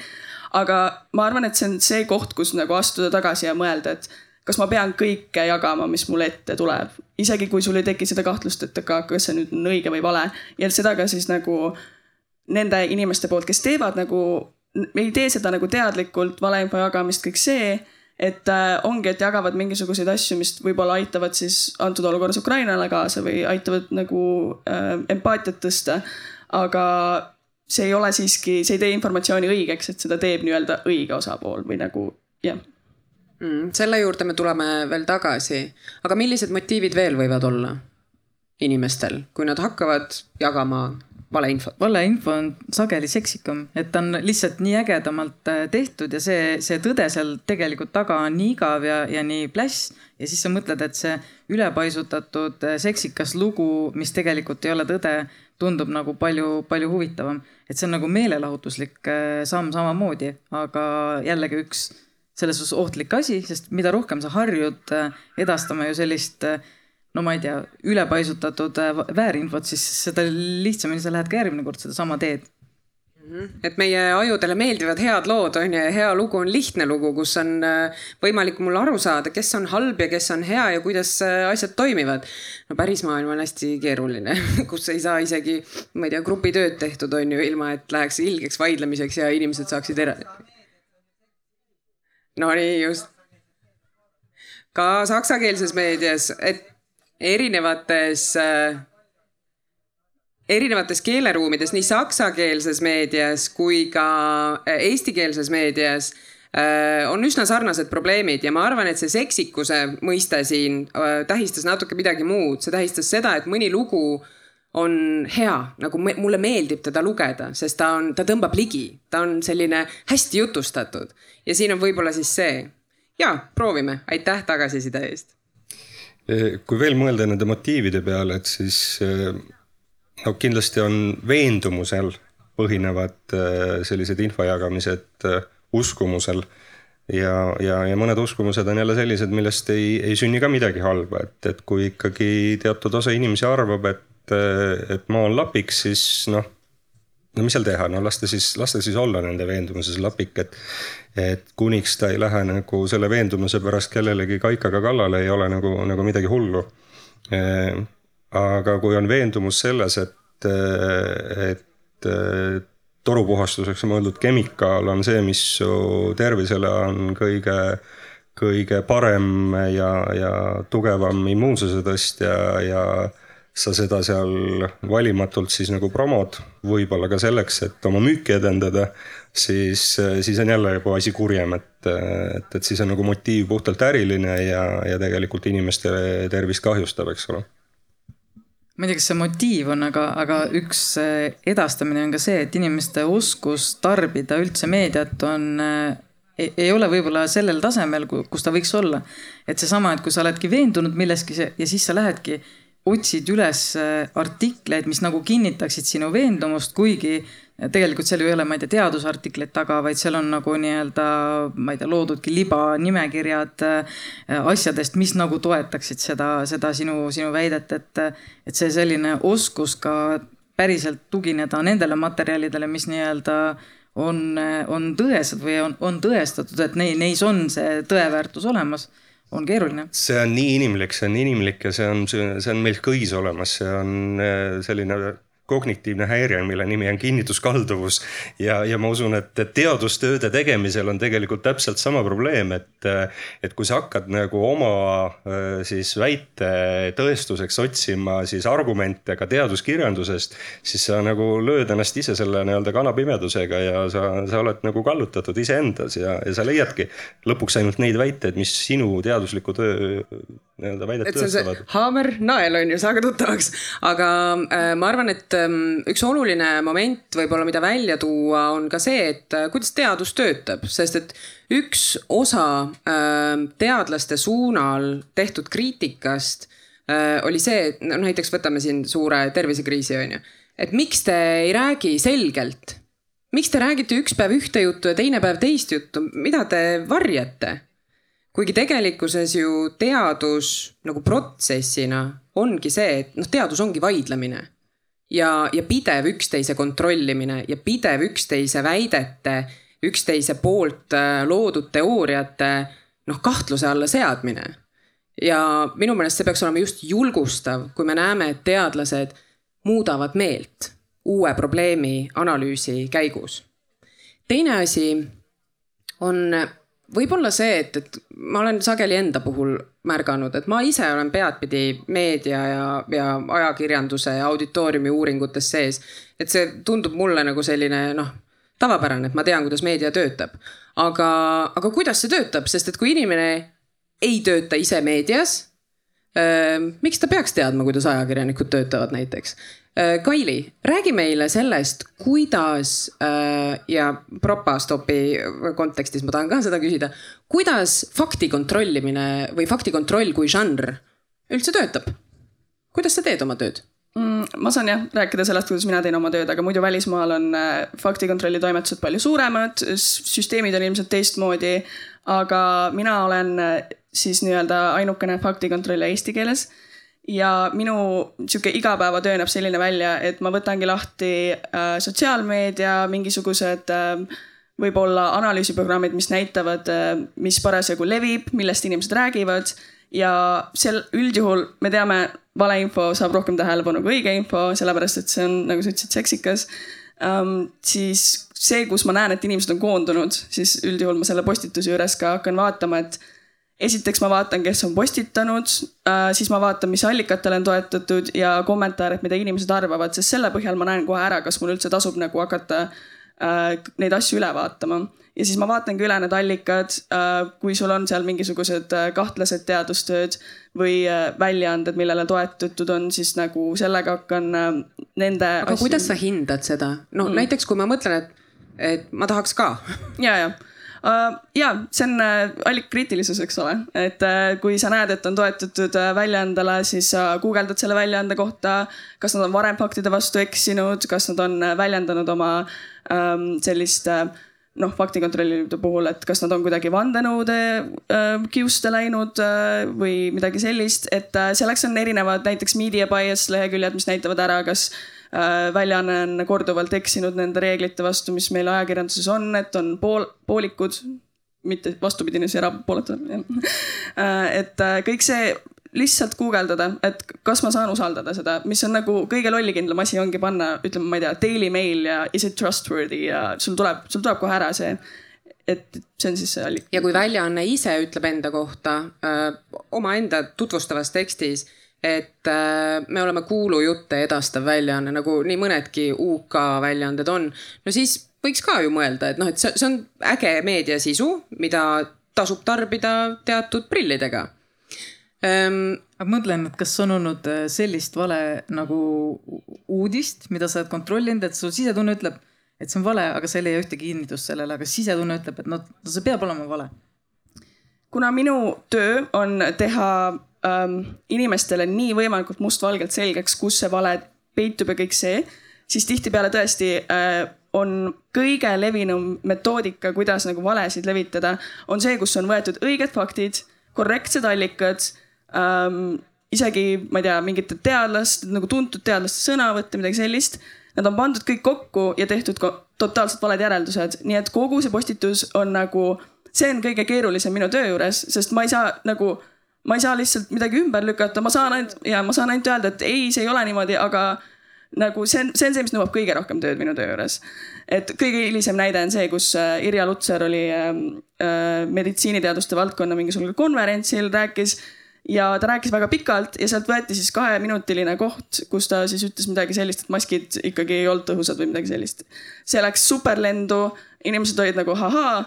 aga ma arvan, et see on see koht, kus nagu astuda tagasi ja mõelda, et kas ma pean kõike jagama, mis mulle ette tuleb. isegi kui sul ei teki seda kahtlust, et aga kas see nüüd on õige või vale ja seda ka siis nagu nende inimeste poolt, kes teevad nagu, ei tee seda nagu teadlikult, valeinfo jagamist, kõik see et äh, ongi, et jagavad mingisuguseid asju, mis võib-olla aitavad siis antud olukorras Ukrainale kaasa või aitavad nagu äh, empaatiat tõsta. aga see ei ole siiski, see ei tee informatsiooni õigeks, et seda teeb nii-öelda õige osapool või nagu jah mm,. selle juurde me tuleme veel tagasi, aga millised motiivid veel võivad olla inimestel, kui nad hakkavad jagama valeinfot. valeinfo on sageli seksikam, et ta on lihtsalt nii ägedamalt äh, tehtud ja see, see tõde seal tegelikult taga on nii igav ja, ja nii pläss. ja siis sa mõtled, et see ülepaisutatud äh, seksikas lugu, mis tegelikult ei ole tõde, tundub nagu palju, palju huvitavam. et see on nagu meelelahutuslik äh, samm samamoodi, aga jällegi üks selles suhtes ohtlik asi, sest mida rohkem sa harjud edastama ju sellist äh, no ma ei tea, ülepaisutatud äh, väärinfot, siis seda lihtsamini sa lähed ka järgmine kord sedasama teed et meie ajudele meeldivad head lood on ju ja hea lugu on lihtne lugu, kus on võimalik mul aru saada, kes on halb ja kes on hea ja kuidas asjad toimivad. no päris maailm on hästi keeruline, kus ei saa isegi, ma ei tea, grupitööd tehtud on ju, ilma et läheks ilgeks vaidlemiseks ja inimesed saaksid era-. no nii just. ka saksakeelses meedias, et erinevates äh, erinevates keeleruumides, nii saksakeelses meedias kui ka äh, eestikeelses meedias äh, on üsna sarnased probleemid ja ma arvan, et see seksikuse mõiste siin äh, tähistas natuke midagi muud, see tähistas seda, et mõni lugu on hea, nagu mulle meeldib teda lugeda, sest ta on, ta tõmbab ligi, ta on selline hästi jutustatud ja siin on võib-olla siis see. ja proovime, aitäh tagasiside eest. Kui veel mõelda nende motiivide peale, et siis no kindlasti on veendumusel põhinevad äh, sellised info jagamised äh, uskumusel. ja, ja, ja mõned uskumused on jälle sellised, millest ei, ei sünni ka midagi halba, et, et kui ikkagi teatud osa inimesi arvab, et, et maa on lapiks, siis noh. No mis seal teha, no las ta siis, las ta siis olla nende veendumuses lapik, et, et kuniks ta ei lähe nagu selle veendumuse pärast kellelegi kaikaga kallale, ei ole nagu, nagu midagi hullu. Aga kui on veendumus selles, et, et torupuhastuseks mõeldud kemikaal on see, mis su tervisele on kõige, kõige parem ja, ja tugevam immuunsuse tõstja ja sa seda seal valimatult siis nagu promod, võib-olla ka selleks, et oma müüki edendada, siis, siis on jälle juba asi kurjem, et, et, et siis on nagu motiiv puhtalt äriline ja, ja tegelikult inimeste tervist kahjustab, eks ole ma ei tea, kas see motiiv on, aga, aga üks eh, edastamine on ka see, et inimeste oskus tarbida üldse meediat on eh, ei, ei ole võib-olla sellel tasemel, kus ta võiks olla. et seesama, et kui sa oledki veendunud milleski ja siis sa lähedki, otsid üles eh, artikleid, mis nagu kinnitaksid sinu veendumust, kuigi tegelikult seal ju ei ole, ma ei tea, teadusartikleid taga, vaid seal on nagu nii-öelda, ma ei tea, loodudki libanimekirjad äh, asjadest, mis nagu toetaksid seda, seda sinu, sinu väidet, et, et see selline oskus ka päriselt tugineda nendele materjalidele, mis nii-öelda on, on tõesed või on, on tõestatud, et nei, neis on see tõeväärtus olemas on keeruline. see on nii inimlik, see on inimlik ja see on, see on meil kõigis olemas, see on äh, selline kognitiivne häire, mille nimi on kinnituskalduvus. ja, ja ma usun, et teadustööde tegemisel on tegelikult täpselt sama probleem, et, et kui sa hakkad nagu oma siis väite tõestuseks otsima siis argumente ka teaduskirjandusest, siis sa nagu lööd ennast ise selle nii-öelda kanapimedusega ja sa, sa oled nagu kallutatud iseendas ja, ja sa leiadki lõpuks ainult neid väiteid, mis sinu teadusliku töö nii-öelda väidet tõestavad. haamer, nael on ju, saage tuttavaks, aga äh, ma arvan, et üks oluline moment võib-olla, mida välja tuua, on ka see, et äh, kuidas teadus töötab, sest et üks osa ähm, teadlaste suunal tehtud kriitikast äh, oli see, et no näiteks võtame siin suure tervisekriisi, on ju. et miks te ei räägi selgelt? miks te räägite üks päev ühte juttu ja teine päev teist juttu, mida te varjate? kuigi tegelikkuses ju teadus nagu protsessina ongi see, et noh, teadus ongi vaidlemine ja, ja pidev üksteise kontrollimine ja pidev üksteise väidete, üksteise poolt äh, loodud teooriate noh, kahtluse alla seadmine. ja minu meelest see peaks olema just julgustav, kui me näeme, et teadlased muudavad meelt uue probleemi analüüsi käigus. teine asi on võib-olla see, et, et ma olen sageli enda puhul märganud, et ma ise olen peadpidi meedia ja, ja ajakirjanduse ja auditooriumi uuringutes sees. et see tundub mulle nagu selline noh, tavapärane, et ma tean, kuidas meedia töötab. aga, aga kuidas see töötab, sest et kui inimene ei tööta ise meedias. miks ta peaks teadma, kuidas ajakirjanikud töötavad näiteks? Äh, Kaili, räägi meile sellest, kuidas äh, ja Propastopi kontekstis ma tahan ka seda küsida, kuidas fakti kontrollimine või fakti kontroll kui žanr üldse töötab? kuidas sa teed oma tööd? mm,? ma saan jah rääkida sellest, kuidas mina teen oma tööd, aga muidu välismaal on äh, faktikontrolli toimetused palju suuremad, süsteemid on ilmselt teistmoodi. aga mina olen siis nii-öelda ainukene faktikontrollija eesti keeles ja minu sihuke igapäevatöö näeb selline välja, et ma võtangi lahti äh, sotsiaalmeedia, mingisugused äh, võib-olla analüüsiprogrammid, mis näitavad, mis parasjagu levib, millest inimesed räägivad ja sel üldjuhul me teame, valeinfo saab rohkem tähelepanu kui õige info, sellepärast et see on, nagu sa ütlesid, seksikas um,. siis see, kus ma näen, et inimesed on koondunud, siis üldjuhul ma selle postituse juures ka hakkan vaatama, et esiteks ma vaatan, kes on postitanud uh,, siis ma vaatan, mis allikatele on toetatud ja kommentaarid, mida inimesed arvavad, sest selle põhjal ma näen kohe ära, kas mul üldse tasub nagu hakata uh, neid asju üle vaatama ja siis ma vaatangi üle need allikad, äh, kui sul on seal mingisugused äh, kahtlased teadustööd või äh, väljaanded, millele toetutud on, siis nagu sellega hakkan nende. aga asju... kuidas sa hindad seda? no mm. näiteks, kui ma mõtlen, et, et ma tahaks ka. ja, ja. Ja see on uh, allikkriitilisus, eks ole, et uh, kui sa näed, et on toetatud uh, väljaandele, siis sa guugeldad selle väljaande kohta. kas nad on varem faktide vastu eksinud, kas nad on väljendanud oma um, sellist noh, faktikontrollide puhul, et kas nad on kuidagi vandenõude äh, kiuste läinud äh, või midagi sellist, et äh, selleks on erinevad näiteks media bias leheküljed, mis näitavad ära, kas äh, väljaanne on korduvalt eksinud nende reeglite vastu, mis meil ajakirjanduses on, et on pool, poolikud mitte vastupidine, siis erapooletu äh, et äh, kõik see lihtsalt guugeldada, et kas ma saan usaldada seda, mis on nagu kõige lollikindlam asi ongi panna, ütleme, ma ei tea, Daily Mail ja is it trustworthy ja sul tuleb, sul tuleb kohe ära see et see on siis see allik-. ja kui väljaanne ise ütleb enda kohta öö, omaenda tutvustavas tekstis, et öö, me oleme kuulujutte edastav väljaanne, nagu nii mõnedki UK väljaanded on, no siis võiks ka ju mõelda, et noh, et see, see on äge meediasisu, mida tasub tarbida teatud prillidega ähm,. aga mõtlen, et kas on olnud äh, sellist vale nagu uudist, mida sa oled kontrollinud, et su sisetunne ütleb, et see on vale, aga sa ei leia ühtegi kinnitust sellele, aga sisetunne ütleb, et noh, see peab olema vale. kuna minu töö on teha ähm, inimestele nii võimalikult mustvalgelt selgeks, kus see vale peitub ja kõik see, siis tihtipeale tõesti äh, on kõige levinum metoodika, kuidas nagu valesid levitada, on see, kus on võetud õiged faktid, korrektsed allikad ähm,. isegi, ma ei tea, mingite teadlaste, nagu tuntud teadlaste sõnavõtte, midagi sellist. Nad on pandud kõik kokku ja tehtud totaalselt valed järeldused, nii et kogu see postitus on nagu, see on kõige keerulisem minu töö juures, sest ma ei saa nagu ma ei saa lihtsalt midagi ümber lükata, ma saan ainult ja ma saan ainult öelda, et ei, see ei ole niimoodi, aga nagu see on, see on see, mis nõuab kõige rohkem tööd minu töö juures. et kõige hilisem näide on see, kus äh, Irja Lutsar oli äh, äh, meditsiiniteaduste valdkonna mingisugusel konverentsil, rääkis ja ta rääkis väga pikalt ja sealt võeti siis kaheminutiline koht, kus ta siis ütles midagi sellist, et maskid ikkagi ei olnud tõhusad või midagi sellist. see läks superlendu, inimesed olid nagu ahaa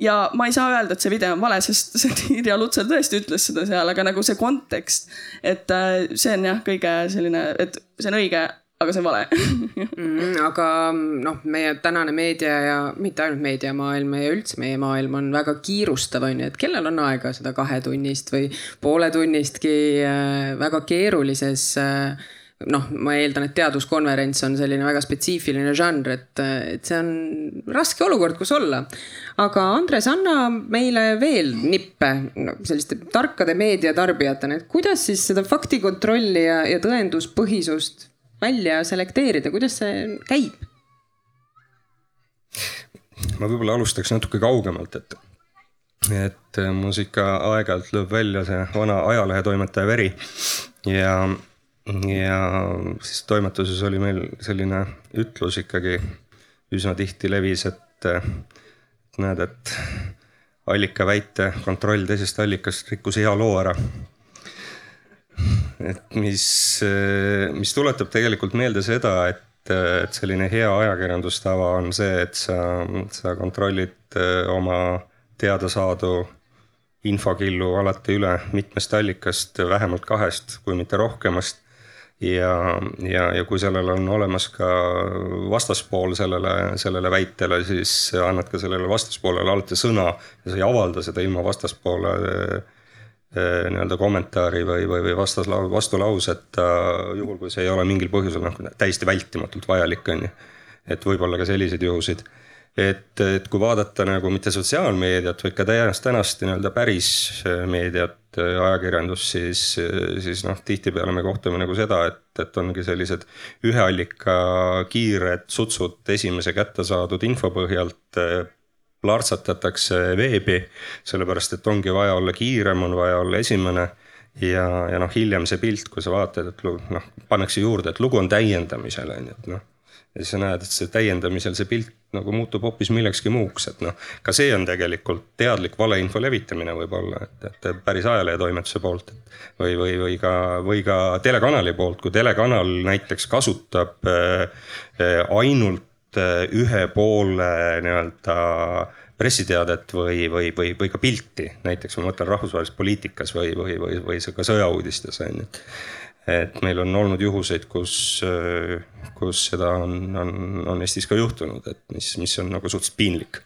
ja ma ei saa öelda, et see video on vale, sest Irja Lutsar tõesti ütles seda seal, aga nagu see kontekst, et äh, see on jah, kõige selline, et see on õige aga see on vale mm,. aga noh, meie tänane meedia ja mitte ainult meediamaailm ja üldse meie maailm on väga kiirustav, on ju, et kellel on aega seda kahetunnist või pooletunnistki äh, väga keerulises äh, noh, ma eeldan, et teaduskonverents on selline väga spetsiifiline žanr, et, et see on raske olukord, kus olla. aga Andres, anna meile veel nippe no, selliste tarkade meediatarbijatena, et kuidas siis seda faktikontrolli ja, ja tõenduspõhisust välja selekteerida, kuidas see käib? ma võib-olla alustaks natuke kaugemalt, et, et mul ikka aeg-ajalt lööb välja see vana ajalehetoimetaja veri ja, ja siis toimetuses oli meil selline ütlus ikkagi üsna tihti levis, et näed, et allika väite kontroll teisest allikast rikkus hea loo ära et mis, mis tuletab tegelikult meelde seda, et, et selline hea ajakirjandustava on see, et sa, sa kontrollid oma teadasaadu infokillu alati üle mitmest allikast, vähemalt kahest, kui mitte rohkemast. Ja, ja, ja kui sellel on olemas ka vastaspool sellele, sellele väitele, siis annad ka sellele vastaspoolele alati sõna ja sa ei avalda seda ilma vastaspoole nii-öelda kommentaari või, või, või vastaslau-, vastulauset juhul, kui see ei ole mingil põhjusel noh, täiesti vältimatult vajalik, on ju. et võib-olla ka selliseid juhuseid et, et kui vaadata nagu mitte sotsiaalmeediat, vaid ka tänast, tänast nii-öelda päris äh, meediat, äh, ajakirjandust, siis, äh, siis noh, tihtipeale me kohtleme nagu seda, et, et ongi sellised ühe allika kiired sutsud esimese kätte saadud info põhjalt lartsatatakse veebi, sellepärast et ongi vaja olla kiirem, on vaja olla esimene ja, ja noh, hiljem see pilt, kui sa vaatad, et noh, pannakse juurde, et lugu on täiendamisel on ju, et noh ja siis sa näed, et see täiendamisel see pilt nagu muutub hoopis millekski muuks, et noh, ka see on tegelikult teadlik valeinfo levitamine võib-olla, et, et päris ajalehetoimetuse poolt. või, või, või ka, või ka telekanali poolt, kui telekanal näiteks kasutab äh, ainult äh, ühe poole nii-öelda pressiteadet või, või, või, või ka pilti, näiteks ma mõtlen rahvusvahelises poliitikas või, või, või, või ka sõjauudistes on ju et meil on olnud juhuseid, kus, kus seda on, on, on Eestis ka juhtunud, et mis, mis on nagu suhteliselt piinlik.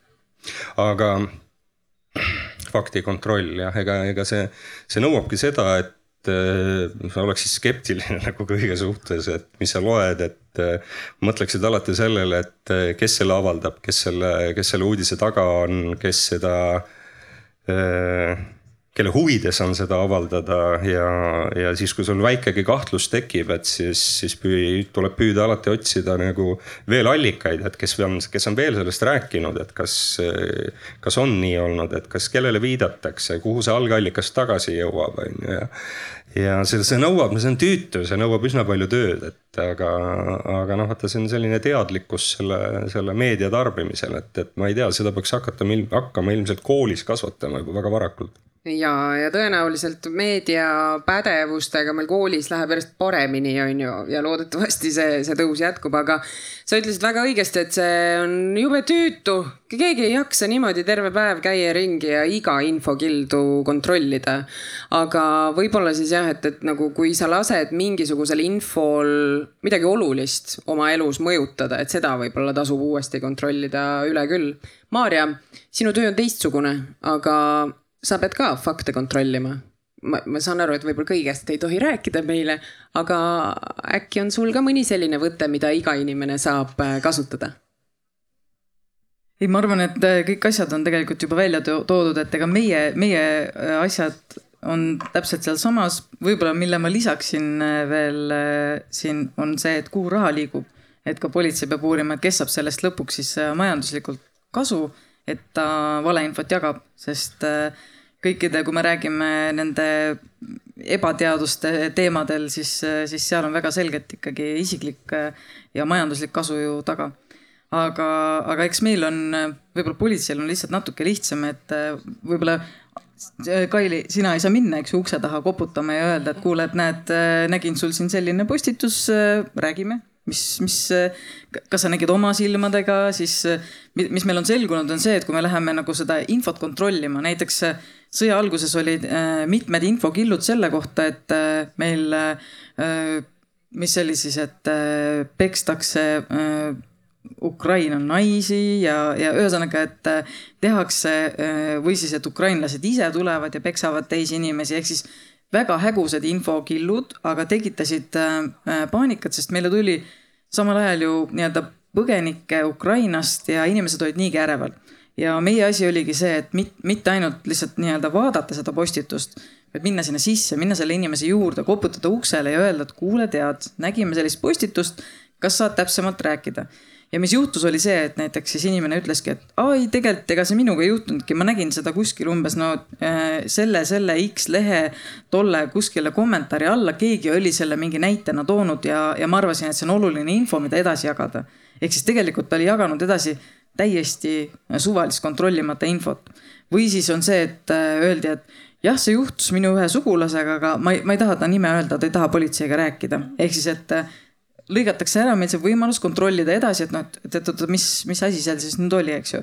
aga faktikontroll jah, ega, ega see, see nõuabki seda, et sa oleks siis skeptiline nagu kõige suhtes, et mis sa loed, et mõtleksid alati sellele, et kes selle avaldab, kes selle, kes selle uudise taga on, kes seda äh, kelle huvides on seda avaldada ja, ja siis, kui sul väikegi kahtlus tekib, et siis, siis püü, tuleb püüda alati otsida nagu veel allikaid, et kes on, kes on veel sellest rääkinud, et kas, kas on nii olnud, et kas, kellele viidatakse, kuhu see algallikas tagasi jõuab, on ju, ja. ja see, see nõuab, see on tüütu, see nõuab üsna palju tööd, et aga, aga noh, vaata, see on selline teadlikkus selle, selle meedia tarbimisel, et, et ma ei tea, seda peaks hakata, hakkama ilmselt koolis kasvatama juba väga varakult ja, ja tõenäoliselt meediapädevustega meil koolis läheb järjest paremini, on ju, ja loodetavasti see, see tõus jätkub, aga sa ütlesid väga õigesti, et see on jube tüütu. keegi ei jaksa niimoodi terve päev käia ringi ja iga infokildu kontrollida. aga võib-olla siis jah, et, et nagu kui sa lased mingisugusel infol midagi olulist oma elus mõjutada, et seda võib-olla tasub uuesti kontrollida üle küll. Maarja, sinu töö on teistsugune, aga sa pead ka fakte kontrollima. ma, ma saan aru, et võib-olla kõigest ei tohi rääkida meile, aga äkki on sul ka mõni selline võte, mida iga inimene saab äh, kasutada? ei, ma arvan, et äh, kõik asjad on tegelikult juba välja toodud, et ega meie, meie äh, asjad on täpselt sealsamas, võib-olla mille ma lisaksin veel siin on see, et kuhu raha liigub. et ka politsei peab uurima, et kes saab sellest lõpuks siis majanduslikult kasu, et ta valeinfot jagab, sest äh, kõikide, kui me räägime nende ebateaduste teemadel, siis, siis seal on väga selgelt ikkagi isiklik ja majanduslik kasu ju taga. aga, aga eks meil on, võib-olla politseil on lihtsalt natuke lihtsam, et võib-olla Kaili, sina ei saa minna, eks ju, ukse taha koputama ja öelda, et kuule, et näed, nägin sul siin selline postitus, räägime mis, mis, kas sa nägid oma silmadega, siis mis meil on selgunud, on see, et kui me läheme nagu seda infot kontrollima, näiteks sõja alguses olid äh, mitmed infokillud selle kohta, et äh, meil, äh, mis see oli siis, et pekstakse Ukraina naisi ja, ja ühesõnaga, et tehakse või siis, et ukrainlased ise tulevad ja peksavad teisi inimesi, ehk siis väga hägusad infokillud, aga tekitasid paanikat, sest meile tuli samal ajal ju nii-öelda põgenikke Ukrainast ja inimesed olid niigi äreval. Ja meie asi oligi see, et mit, mitte ainult lihtsalt nii-öelda vaadata seda postitust, vaid minna sinna sisse, minna selle inimese juurde, koputada uksele ja öelda, et kuule, tead, nägime sellist postitust, kas saad täpsemalt rääkida ja mis juhtus, oli see, et näiteks siis inimene ütleski, et aa ei, tegelikult ega see minuga ei juhtunudki, ma nägin seda kuskil umbes no äh, selle, selle X lehe tolle kuskile kommentaari alla, keegi oli selle mingi näitena toonud ja, ja ma arvasin, et see on oluline info, mida edasi jagada. ehk siis tegelikult ta oli jaganud edasi täiesti suvalist kontrollimata infot. või siis on see, et äh, öeldi, et jah, see juhtus minu ühe sugulasega, aga ma ei, ma ei taha ta nime öelda, ta ei taha politseiga rääkida. ehk siis, et äh, lõigatakse ära meil see võimalus kontrollida edasi, et noh, et, et oota, mis, mis asi seal siis nüüd oli, eks ju.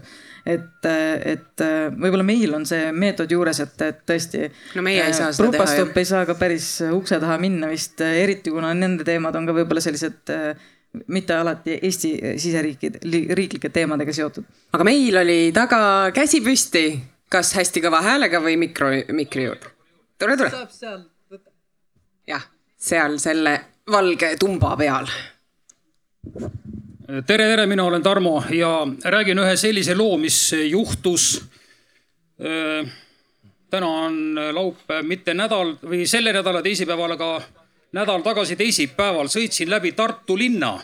et, äh, et võib-olla meil on see meetod juures, et, et tõesti. no meie ei saa seda teha jah. ei saa ka päris ukse taha minna vist, eriti kuna nende teemad on ka võib-olla sellised mitte alati Eesti siseriikide, riiklike teemadega seotud. aga meil oli taga käsi püsti, kas hästi kõva häälega või mikro, mikri juurde? tule, tule. saab seal võtta. jah, seal selle valge tumba peal. tere, tere, mina olen Tarmo ja räägin ühe sellise loo, mis juhtus. täna on laupäev, mitte nädal või selle nädala teisipäeval, aga nädal tagasi teisipäeval sõitsin läbi Tartu linna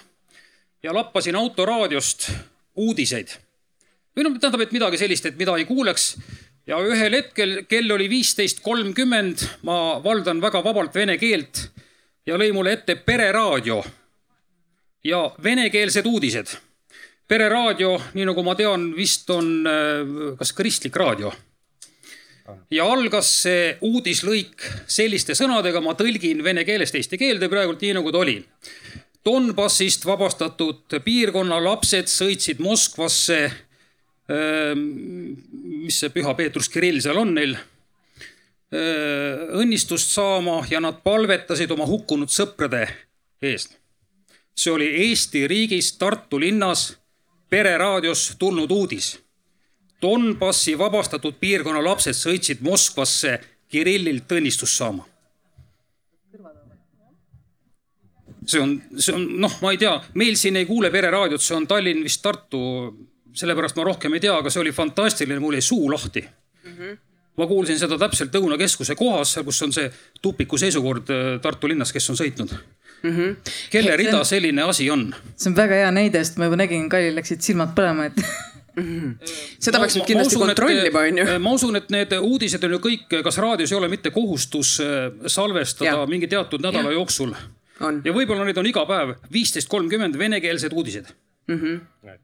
ja lappasin autoraadiost uudiseid. või noh, tähendab, et midagi sellist, et mida ei kuuleks ja ühel hetkel kell oli viisteist kolmkümmend, ma valdan väga vabalt vene keelt ja lõi mulle ette Pereraadio ja venekeelsed uudised. pereraadio, nii nagu ma tean, vist on kas kristlik raadio. ja algas see uudislõik selliste sõnadega, ma tõlgin vene keelest eesti keelde praegult nii nagu ta oli. Donbassist vabastatud piirkonna lapsed sõitsid Moskvasse. mis see Püha Peetrus Kirill seal on neil? Õnnistust saama ja nad palvetasid oma hukkunud sõprade eest see oli Eesti riigis Tartu linnas Pereraadios tulnud uudis. Donbassi vabastatud piirkonna lapsed sõitsid Moskvasse Kirillilt õnnistust saama. see on, see on noh, ma ei tea, meil siin ei kuule Pereraadiot, see on Tallinn vist Tartu, sellepärast ma rohkem ei tea, aga see oli fantastiline, mul jäi suu lahti mm. -hmm ma kuulsin seda täpselt Lõunakeskuse kohas, kus on see tupiku seisukord Tartu linnas, kes on sõitnud mm. -hmm. kelle rida selline asi on? see on väga hea näide, sest ma juba nägin, Kailil läksid silmad põlema, et mm. -hmm. seda peaks nüüd kindlasti usun, kontrollima, onju. ma usun, et need uudised on ju kõik, kas raadios ei ole mitte kohustus salvestada ja. mingi teatud nädala ja. jooksul. ja võib-olla neid on iga päev viisteist kolmkümmend venekeelsed uudised mm. -hmm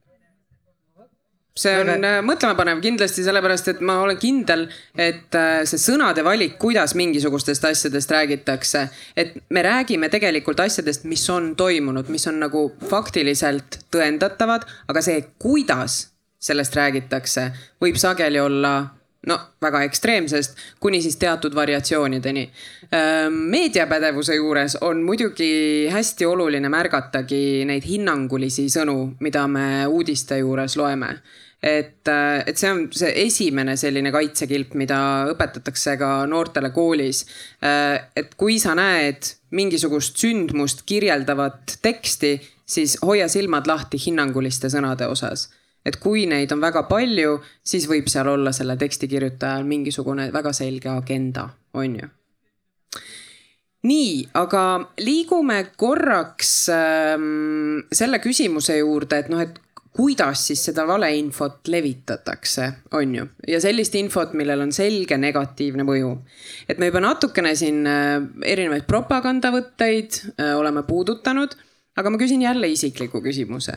see on Väga... mõtlemapanev kindlasti sellepärast, et ma olen kindel, et see sõnade valik, kuidas mingisugustest asjadest räägitakse, et me räägime tegelikult asjadest, mis on toimunud, mis on nagu faktiliselt tõendatavad, aga see, kuidas sellest räägitakse, võib sageli olla no väga ekstreemsest kuni siis teatud variatsioonideni. meediapädevuse juures on muidugi hästi oluline märgatagi neid hinnangulisi sõnu, mida me uudiste juures loeme et, et see on see esimene selline kaitsekilp, mida õpetatakse ka noortele koolis. et kui sa näed mingisugust sündmust kirjeldavat teksti, siis hoia silmad lahti hinnanguliste sõnade osas et kui neid on väga palju, siis võib seal olla selle teksti kirjutajal mingisugune väga selge agenda, on ju nii, aga liigume korraks ähm, selle küsimuse juurde, et noh, et kuidas siis seda valeinfot levitatakse, on ju, ja sellist infot, millel on selge negatiivne mõju. et me juba natukene siin äh, erinevaid propagandavõtteid äh, oleme puudutanud, aga ma küsin jälle isikliku küsimuse.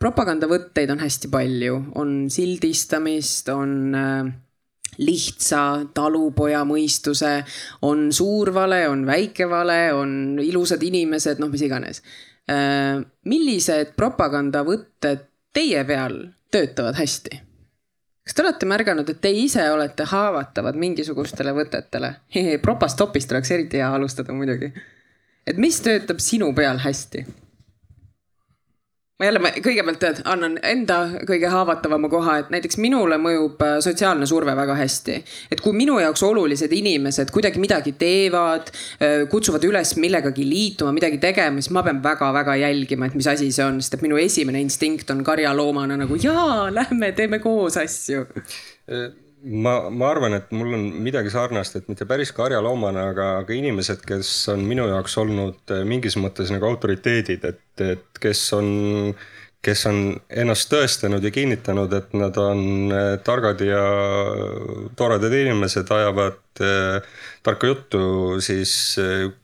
propagandavõtteid on hästi palju, on sildistamist, on äh, lihtsa talupoja mõistuse, on suur vale, on väike vale, on ilusad inimesed, noh, mis iganes. millised propagandavõtted teie peal töötavad hästi? kas te olete märganud, et te ise olete haavatavad mingisugustele võtetele? propastopist oleks eriti hea alustada muidugi. et mis töötab sinu peal hästi? Ma jälle, ma kõigepealt tead, annan enda kõige haavatavama koha, et näiteks minule mõjub äh, sotsiaalne surve väga hästi. et kui minu jaoks olulised inimesed kuidagi midagi teevad, äh, kutsuvad üles millegagi liituma, midagi tegema, siis ma pean väga-väga jälgima, et mis asi see on, sest et minu esimene instinkt on karjaloomana nagu jaa, lähme teeme koos asju ma, ma arvan, et mul on midagi sarnast, et mitte päris karjaloomana, aga, aga inimesed, kes on minu jaoks olnud eh, mingis mõttes nagu autoriteedid, et, et kes on, kes on ennast tõestanud ja kinnitanud, et nad on eh, targad ja toredad inimesed, ajavad eh, tarka juttu, siis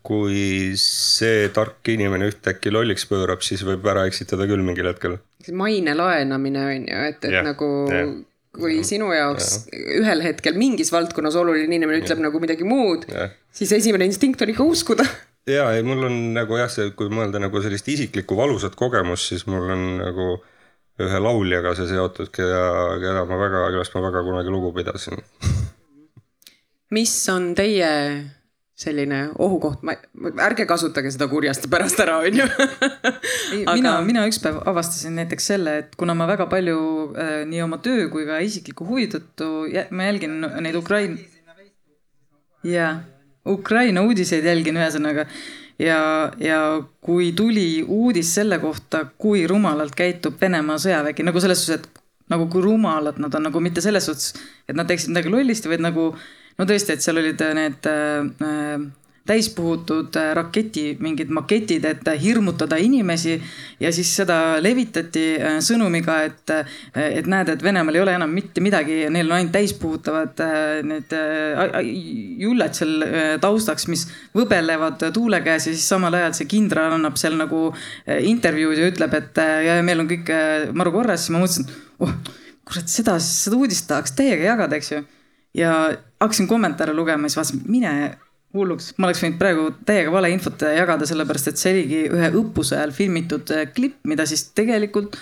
kui see tark inimene ühtäkki lolliks pöörab, siis võib ära eksitada küll mingil hetkel. maine laenamine on ju, et, et yeah, nagu yeah kui sinu jaoks ja. ühel hetkel mingis valdkonnas oluline inimene ütleb ja. nagu midagi muud, siis esimene instinkt on ikka uskuda. ja ei, mul on nagu jah, see, kui mõelda nagu sellist isiklikku valusat kogemust, siis mul on nagu ühe lauljaga see seotud, keda, keda ma väga, kellest ma väga kunagi lugu pidasin. mis on teie selline ohukoht, ma, ärge kasutage seda kurjasti pärast ära, onju. Aga... mina, mina üks päev avastasin näiteks selle, et kuna ma väga palju äh, nii oma töö kui ka isikliku huvi tõttu, ma jälgin neid Ukraina. jaa, Ukraina uudiseid jälgin ühesõnaga ja, ja kui tuli uudis selle kohta, kui rumalalt käitub Venemaa sõjavägi, nagu selles suhtes, et nagu kui rumalad nad on, nagu mitte selles suhtes, et nad teeksid midagi lollisti, vaid nagu no tõesti, et seal olid need äh, täispuhutud äh, raketi mingid maketid, et hirmutada inimesi. Ja siis seda levitati äh, sõnumiga, et, äh, et näed, et Venemaal ei ole enam mitte midagi, neil on ainult täispuhutavad need jullad seal taustaks, mis võbelevad tuule käes. Ja siis samal ajal see kindral annab seal nagu intervjuud ja ütleb, et ja meil on kõik maru korras, siis ma mõtlesin, oh kurat, seda, seda uudist tahaks täiega jagada, eks ju. Ja hakkasin kommentaare lugema, siis vaatasin, mine hulluks, ma oleks võinud praegu täiega valeinfot jagada, sellepärast et see oligi ühe õppuse ajal filmitud äh, klipp, mida siis tegelikult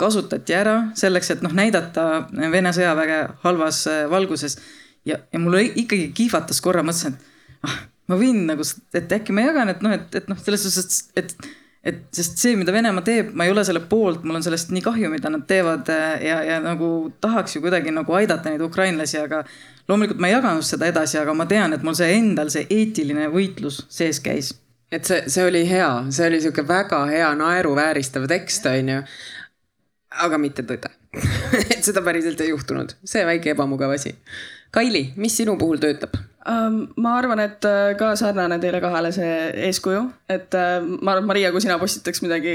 kasutati ära selleks, et noh, näidata Vene sõjaväge halvas äh, valguses. ja, ja mul ikkagi kihvatas korra, mõtlesin, et ah, ma võin nagu, et äkki ma jagan, et noh, et, et noh, selles suhtes, et, et et sest see, mida Venemaa teeb, ma ei ole selle poolt, mul on sellest nii kahju, mida nad teevad äh, ja, ja nagu tahaks ju kuidagi nagu aidata neid ukrainlasi, aga loomulikult ma ei jaganud seda edasi, aga ma tean, et mul see endal see eetiline võitlus sees käis. et see, see oli hea, see oli sihuke väga hea naeruvääristav tekst, onju. Aga mitte tõde et seda päriselt ei juhtunud, see väike ebamugav asi. Kaili, mis sinu puhul töötab? Ma arvan, et äh, ka sarnane teile kahele see eeskuju, et uh, ma arvan, Maria, kui sina postitaks midagi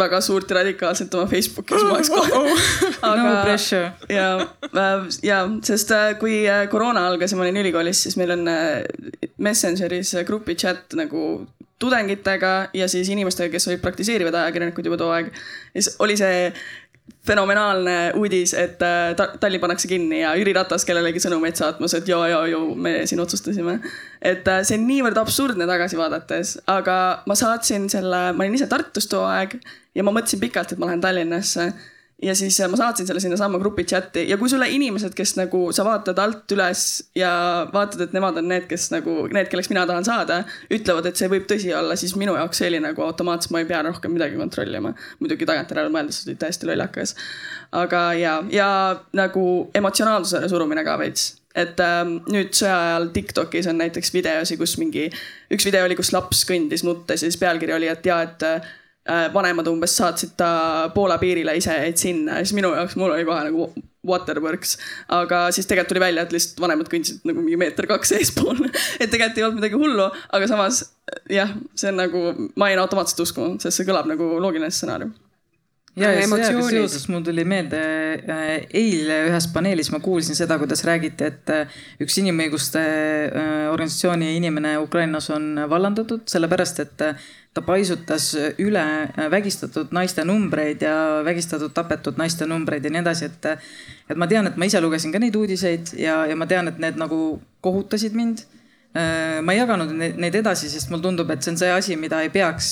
väga suurt ja radikaalset oma Facebookis, ma oleks kohe oh, oh. aga no pressure. ja, äh, ja sest kui koroona algas ja ma olin ülikoolis, siis meil on Messengeris grupi chat nagu tudengitega ja siis inimestega, kes olid praktiseerivad ajakirjanikud juba too aeg. ja siis oli see fenomenaalne uudis, et äh, ta, Tallinn pannakse kinni ja Jüri Ratas kellelegi sõnumeid saatmas, et joo, joo, joo, me siin otsustasime. et äh, see on niivõrd absurdne tagasi vaadates, aga ma saatsin selle, ma olin ise Tartus too aeg ja ma mõtlesin pikalt, et ma lähen Tallinnasse ja siis äh, ma saatsin selle sinnasamma grupi chati ja kui sulle inimesed, kes nagu sa vaatad alt üles ja vaatad, et nemad on need, kes nagu need, kelleks mina tahan saada, ütlevad, et see võib tõsi olla, siis minu jaoks see oli nagu automaatselt, ma ei pea rohkem midagi kontrollima. muidugi tagantjärele mõeldes oli täiesti lollakas. aga ja, ja nagu emotsionaalsusele surumine ka veits et ähm, nüüd sõja ajal Tiktokis on näiteks videosi, kus mingi, üks video oli, kus laps kõndis nuttes ja siis pealkiri oli, et ja, et Äh, vanemad umbes saatsid ta Poola piirile, ise jäid sinna. Ja siis minu jaoks, mul oli kohe nagu waterworks. aga siis tegelikult tuli välja, et lihtsalt vanemad kõndsid nagu mingi meeter kaks eespool. Et tegelikult ei olnud midagi hullu, aga samas jah, see on nagu, ma jäin automaatselt uskuma, sest see kõlab nagu loogiline stsenaarium ja, ja sõjaga seoses mul tuli meelde äh, eile ühes paneelis ma kuulsin seda, kuidas räägiti, et äh, üks inimõiguste organisatsiooni inimene Ukrainas on vallandatud sellepärast, et ta paisutas üle vägistatud naiste numbreid ja vägistatud, tapetud naiste numbreid ja nii edasi, et. et ma tean, et ma ise lugesin ka neid uudiseid ja, ja ma tean, et need nagu kohutasid mind. ma ei jaganud neid edasi, sest mulle tundub, et see on see asi, mida ei peaks,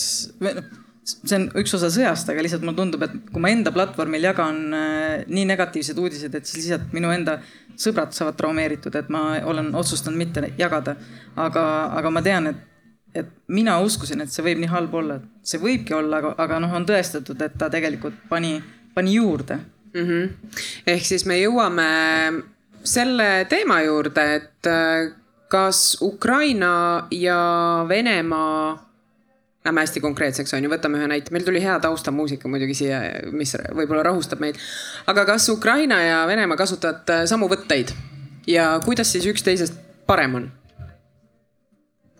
see on üks osa sõjast, aga lihtsalt mulle tundub, et kui ma enda platvormil jagan nii negatiivsed uudised, et siis lihtsalt minu enda sõbrad saavad traumeeritud, et ma olen otsustanud mitte jagada. aga, aga ma tean, et et mina uskusin, et see võib nii halb olla, see võibki olla, aga, aga noh, on tõestatud, et ta tegelikult pani, pani juurde mm. -hmm. ehk siis me jõuame selle teema juurde, et äh, kas Ukraina ja Venemaa Lähme hästi konkreetseks, on ju, võtame ühe näite, meil tuli hea taustamuusika muidugi siia, mis võib-olla rahustab meid. aga kas Ukraina ja Venemaa kasutavad äh, samu võtteid ja kuidas siis üksteisest parem on?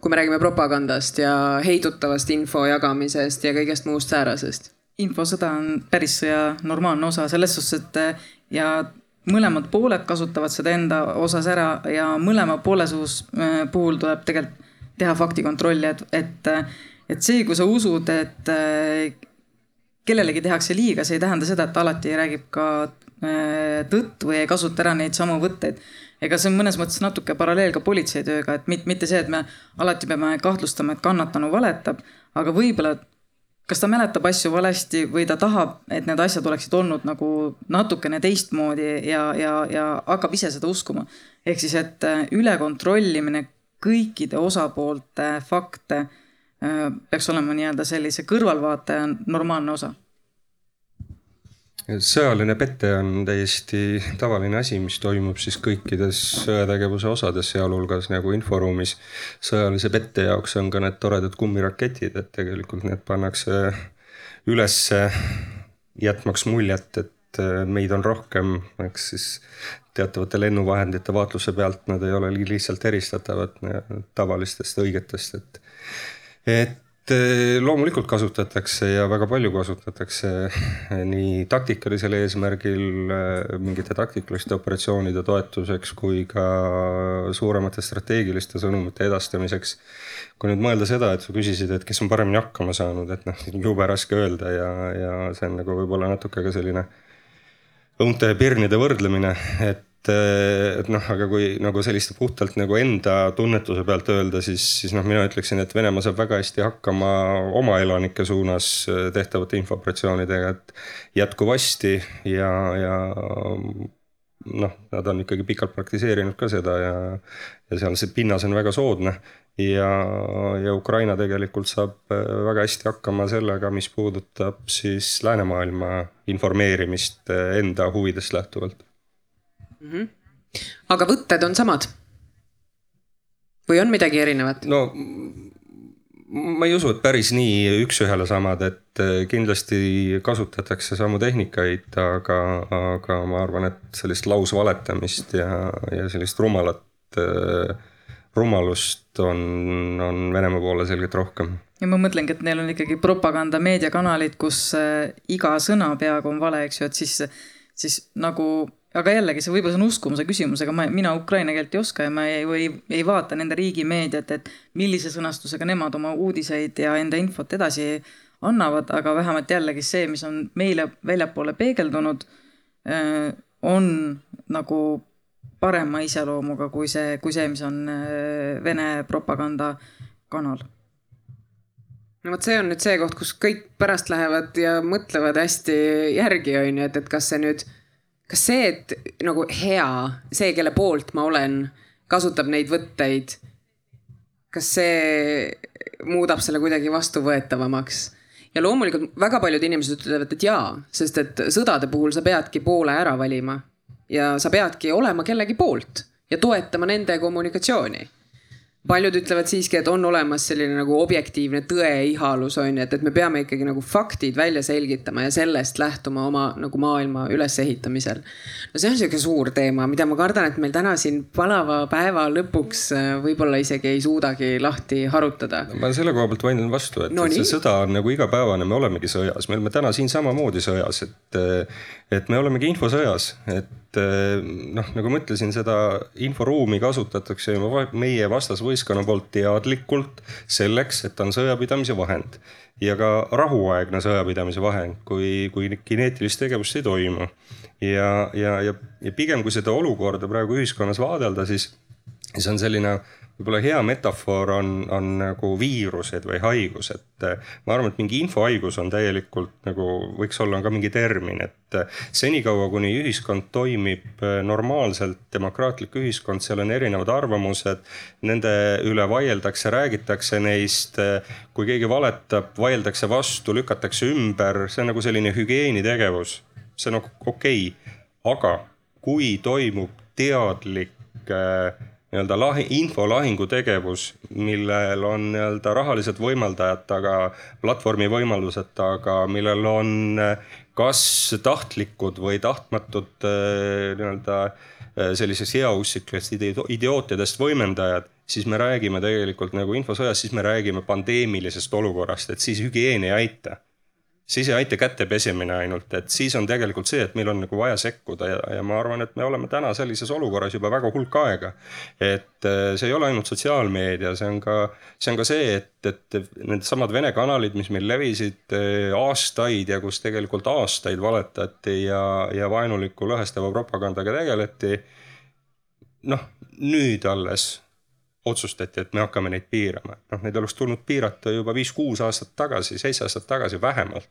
kui me räägime propagandast ja heidutavast info jagamisest ja kõigest muust säärasest? infosõda on päris sõja normaalne osa selles suhtes, et ja mõlemad pooled kasutavad seda enda osas ära ja mõlema poole suus äh, puhul tuleb tegelikult teha faktikontrolli, et, et, et see, kui sa usud, et äh, kellelegi tehakse liiga, see ei tähenda seda, et alati räägib ka äh, tõtt või ei kasuta ära neid samu võtteid ega see on mõnes mõttes natuke paralleel ka politseitööga, et mitte see, et me alati peame kahtlustama, et kannatanu valetab, aga võib-olla kas ta mäletab asju valesti või ta tahab, et need asjad oleksid olnud nagu natukene teistmoodi ja, ja, ja hakkab ise seda uskuma. ehk siis, et äh, ülekontrollimine kõikide osapoolte fakte peaks olema nii-öelda sellise kõrvalvaataja normaalne osa sõjaline pete on täiesti tavaline asi, mis toimub siis kõikides sõjategevuse osades, sealhulgas nagu inforuumis. sõjalise pette jaoks on ka need toredad kummiraketid, et tegelikult need pannakse ülesse jätmaks muljet, et meid on rohkem, eks siis teatavate lennuvahendite vaatluse pealt nad ei ole lihtsalt eristatavad tavalistest õigetest, et et Eh, loomulikult kasutatakse ja väga palju kasutatakse eh, nii taktikalisel eesmärgil eh, mingite taktikaliste operatsioonide toetuseks kui ka suuremate strateegiliste sõnumite edastamiseks. kui nüüd mõelda seda, et sa küsisid, et kes on paremini hakkama saanud, et noh, jube raske öelda ja, ja see on nagu võib-olla natuke ka selline õunte ja pirnide võrdlemine, et et, noh, aga kui nagu selliste puhtalt nagu enda tunnetuse pealt öelda, siis, siis noh, mina ütleksin, et Venemaa saab väga hästi hakkama oma elanike suunas äh, tehtavate infooperatsioonidega, et jätkuvasti ja, ja noh, nad on ikkagi pikalt praktiseerinud ka seda ja, ja seal see pinnas on väga soodne. ja, ja Ukraina tegelikult saab äh, väga hästi hakkama sellega, mis puudutab siis läänemaailma informeerimist äh, enda huvidest lähtuvalt mm. -hmm. aga võtted on samad? või on midagi erinevat? no ma ei usu, et päris nii üks-ühele samad, et eh, kindlasti kasutatakse samu tehnikaid, aga, aga ma arvan, et sellist lausvaletamist ja, ja sellist rumalat, eh, rumalust on, on Venemaa poole selgelt rohkem. ja ma mõtlengi, et neil on ikkagi propaganda meediakanalid, kus eh, iga sõna peaaegu on vale, eks ju, et siis, siis nagu aga jällegi see võib-olla see on uskumuse küsimus, aga ma, mina ukraina keelt ei oska ja ma ei, ei, ei vaata nende riigimeediat, et millise sõnastusega nemad oma uudiseid ja enda infot edasi annavad, aga vähemalt jällegi see, mis on meile väljapoole peegeldunud, on nagu parema iseloomuga kui see, kui see, mis on Vene propagandakanal no vot, see on nüüd see koht, kus kõik pärast lähevad ja mõtlevad hästi järgi, on ju, et, et kas see nüüd kas see, et nagu hea, see, kelle poolt ma olen, kasutab neid võtteid, kas see muudab selle kuidagi vastuvõetavamaks? ja loomulikult väga paljud inimesed ütlevad, et jaa, sest et sõdade puhul sa peadki poole ära valima ja sa peadki olema kellegi poolt ja toetama nende kommunikatsiooni paljud ütlevad siiski, et on olemas selline nagu objektiivne tõe ihalus on ju, et, et me peame ikkagi nagu faktid välja selgitama ja sellest lähtuma oma nagu maailma ülesehitamisel. no see on sihuke suur teema, mida ma kardan, et meil täna siin palava päeva lõpuks äh, võib-olla isegi ei suudagi lahti harutada. ma selle koha pealt vaidlen vastu, et, no, et see sõda on nagu igapäevane, me olemegi sõjas, me oleme täna siin samamoodi sõjas, et, et me olemegi infosõjas, et noh, nagu ma ütlesin, seda inforuumi kasutatakse meie vastasvõistkonna poolt teadlikult selleks, et ta on sõjapidamise vahend ja ka rahuaegne sõjapidamise vahend, kui, kui kineetilist tegevust ei toimu. ja, ja, ja, ja pigem kui seda olukorda praegu ühiskonnas vaadelda, siis, siis on selline võib-olla hea metafoor on, on nagu viirused või haigused. ma arvan, et mingi infohaigus on täielikult nagu võiks olla ka mingi termin, et senikaua, kuni ühiskond toimib normaalselt, demokraatlik ühiskond, seal on erinevad arvamused. Nende üle vaieldakse, räägitakse neist. kui keegi valetab, vaieldakse vastu, lükatakse ümber, see on nagu selline hügieenitegevus, see on nagu okei okay., aga kui toimub teadlik nii-öelda lahi, infolahingu tegevus, millel on nii-öelda rahalised võimaldajad taga, platvormi võimalused taga, millel on eh, kas tahtlikud või tahtmatud eh, nii-öelda eh, sellisest heaussiklikest idiootidest võimendajad, siis me räägime tegelikult nagu infosõjas, siis me räägime pandeemilisest olukorrast, et siis hügieen ei aita siis ei aita käte pesemine ainult, et siis on tegelikult see, et meil on nagu vaja sekkuda ja, ja ma arvan, et me oleme täna sellises olukorras juba väga hulk aega. et äh, see ei ole ainult sotsiaalmeedia, see on ka, see on ka see, et, et needsamad Vene kanalid, mis meil levisid äh, aastaid ja kus tegelikult aastaid valetati ja, ja vaenuliku lõhestava propagandaga tegeleti. noh, nüüd alles otsustati, et me hakkame neid piirama. noh, neid oleks tulnud piirata juba viis-kuus aastat tagasi, seitse aastat tagasi vähemalt.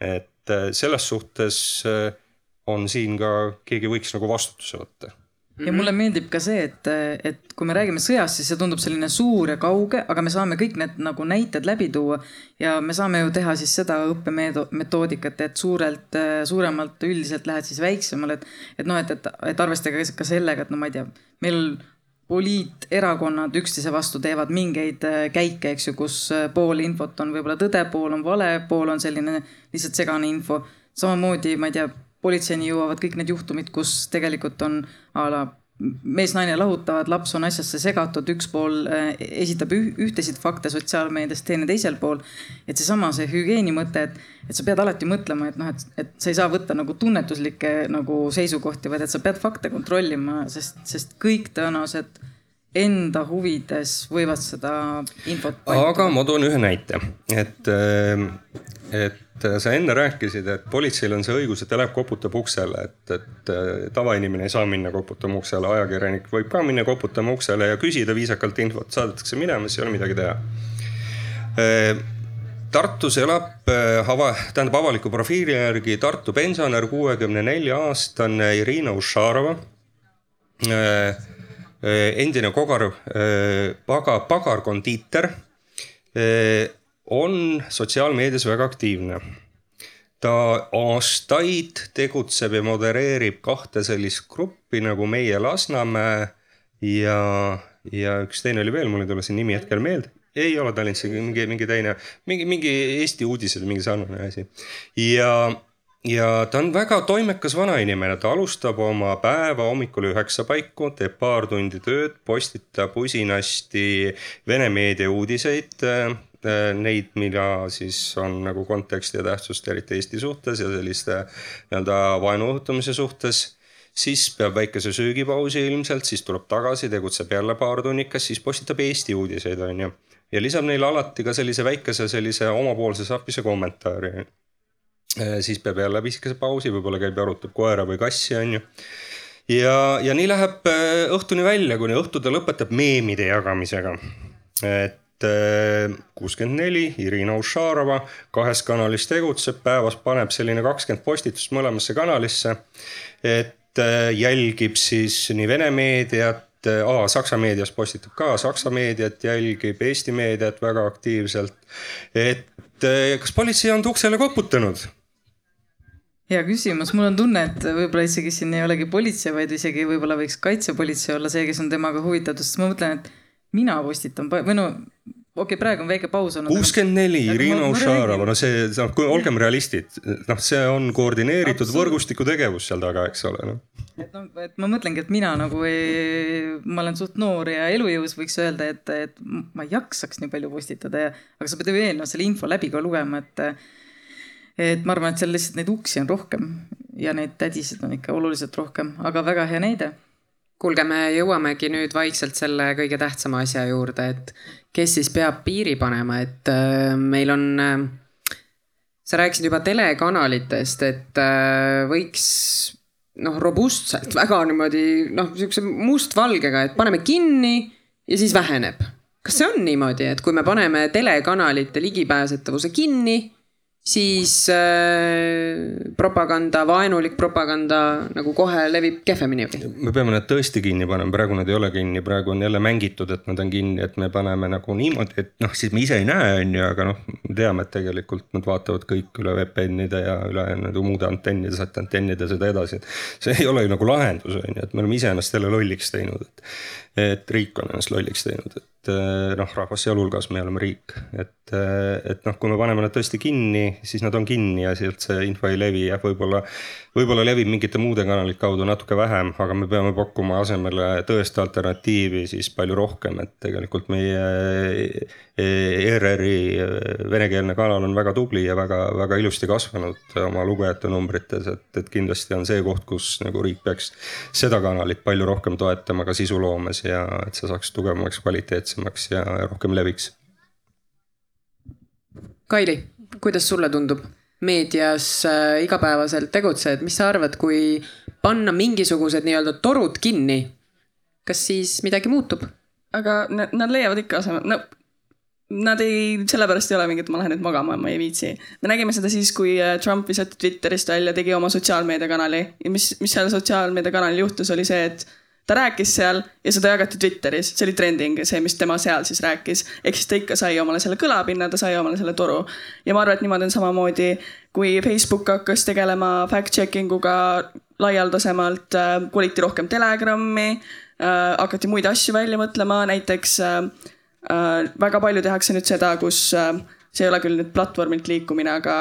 et äh, selles suhtes äh, on siin ka, keegi võiks nagu vastutuse võtta ja mulle meeldib ka see, et, et kui me räägime sõjast, siis see tundub selline suur ja kauge, aga me saame kõik need nagu näited läbi tuua. ja me saame ju teha siis seda õppemetoodikat, et suurelt, suuremalt üldiselt lähed siis väiksemale, et. et noh, et, et, et arvestage ka sellega, et no ma ei tea, meil poliiterakonnad üksteise vastu teevad mingeid käike, eks ju, kus pool infot on võib-olla tõde, pool on vale, pool on selline lihtsalt segane info. samamoodi, ma ei tea politseini jõuavad kõik need juhtumid, kus tegelikult on a la mees-naine lahutavad, laps on asjasse segatud, üks pool eh, esitab ühtesid fakte sotsiaalmeedias, teine teisel pool. et seesama, see hügieeni mõte, et, et sa pead alati mõtlema, et noh, et, et sa ei saa võtta nagu tunnetuslikke nagu seisukohti, vaid et sa pead fakte kontrollima, sest, sest kõik tõenäoliselt enda huvides võivad seda infot. aga ma toon ühe näite, et, äh, et sa enne rääkisid, et politseil on see õigus, et ta läheb, koputab uksele, et, et äh, tavainimene ei saa minna koputama uksele, ajakirjanik võib ka minna koputama uksele ja küsida viisakalt infot, saadetakse minema, siis ei ole midagi teha. Äh, Tartus elab ava-, tähendab avaliku profiili järgi Tartu pensionär, kuuekümne nelja aastane Irina Ušarova Äh, endine kogar, äh, paga, pagarkondiiter äh, on sotsiaalmeedias väga aktiivne. ta aastaid tegutseb ja modereerib kahte sellist gruppi nagu Meie Lasnamäe ja, ja üks teine oli veel, mul ei tule see nimi hetkel meelde ei ole Tallinnas, mingi, mingi teine, mingi, mingi Eesti uudised, mingi sarnane asi. ja ja ta on väga toimekas vanainimene, ta alustab oma päeva hommikul üheksa paiku, teeb paar tundi tööd, postitab usinasti Vene meedia uudiseid. Äh, neid, mida siis on nagu konteksti ja tähtsust eriti Eesti suhtes ja selliste nii-öelda vaenu õhutamise suhtes siis peab väikese söögipausi ilmselt, siis tuleb tagasi, tegutseb jälle paar tunnikest, siis postitab Eesti uudiseid, on ju. ja lisab neile alati ka sellise väikese sellise omapoolse sapise kommentaari Äh, siis peab jälle pisikese pausi, võib-olla käib ja arutab koera või kassi, on ju. ja, ja nii läheb äh, õhtuni välja, kuni õhtu ta lõpetab meemide jagamisega. et kuuskümmend neli, Irina Ušarova kahes kanalis tegutseb, päevas paneb selline kakskümmend postitust mõlemasse kanalisse. et jälgib siis nii Vene meediat, aa, Saksa meedias postitab ka, Saksa meediat jälgib, Eesti meediat väga aktiivselt. et kas politsei on uksele koputanud? hea küsimus, mul on tunne, et võib-olla isegi siin ei olegi politsei, vaid isegi võib-olla võiks kaitsepolitsei olla see, kes on temaga huvitatud, sest ma mõtlen, et mina postitan või no okei okay,, praegu on väike paus olnud. kuuskümmend neli, Irina Ušarova, no see, noh, olgem realistid, noh, see on koordineeritud Absolut. võrgustiku tegevus seal taga, eks ole, noh. et noh, et ma mõtlengi, et mina nagu ei, ma olen suht noor ja elujõus, võiks öelda, et, et ma ei jaksaks nii palju postitada ja, aga sa pead ju eelnevalt selle info läbi ka lugema, et et ma arvan, et seal lihtsalt neid uksi on rohkem ja neid tädisid on ikka oluliselt rohkem, aga väga hea näide. Kuulge, me jõuamegi nüüd vaikselt selle kõige tähtsama asja juurde, et kes siis peab piiri panema, et äh, meil on äh, sa rääkisid juba telekanalitest, et äh, võiks noh, robustselt väga niimoodi noh, siukse mustvalgega, et paneme kinni ja siis väheneb. kas see on niimoodi, et kui me paneme telekanalite ligipääsetavuse kinni siis äh, propaganda, vaenulik propaganda nagu kohe levib kehvemini või? me peame nad tõesti kinni panema, praegu nad ei ole kinni, praegu on jälle mängitud, et nad on kinni, et me paneme nagu niimoodi, et noh, siis me ise ei näe, on ju, aga noh, me teame, et tegelikult nad vaatavad kõik üle VPN-ide ja üle nende muude antennide, satantennide seda edasi. see ei ole ju nagu lahendus, on ju, et me oleme iseennast jälle lolliks teinud, et, et riik on ennast lolliks teinud, et eh, noh, rahvas sealhulgas, me oleme riik, et, eh, et noh, kui me paneme nad tõesti kinni, siis nad on kinni ja sealt see info ei levi ja võib-olla võib-olla levib mingite muude kanalite kaudu natuke vähem, aga me peame pakkuma asemele tõest alternatiivi siis palju rohkem, et tegelikult meie ERR-i venekeelne kanal on väga tubli ja väga-väga ilusti kasvanud oma lugejate numbrites, et, et kindlasti on see koht, kus nagu riik peaks seda kanalit palju rohkem toetama ka sisuloomes ja et see saaks tugevamaks, kvaliteetsemaks ja rohkem leviks. Kaili, kuidas sulle tundub? meedias äh, igapäevaselt tegutsed, mis sa arvad, kui panna mingisugused nii-öelda torud kinni, kas siis midagi muutub? aga nad, leiavad ikka aseme, no nad ei, sellepärast ei ole mingi, et ma lähen nüüd magama, ma ei viitsi. me nägime seda siis, kui äh, Trump visati Twitterist välja, tegi oma sotsiaalmeediakanali ja mis, mis seal sotsiaalmeediakanalil juhtus, oli see, et ta rääkis seal ja seda jagati Twitteris, see oli trending, see, mis tema seal siis rääkis. ehk siis ta ikka sai omale selle kõlapinna, ta sai omale selle toru. ja ma arvan, et niimoodi on samamoodi, kui Facebook hakkas tegelema fact-checking uga laialdasemalt äh,, koliti rohkem Telegrami äh,, hakati muid asju välja mõtlema, näiteks äh, väga palju tehakse nüüd seda, kus see ei ole küll nüüd platvormilt liikumine, aga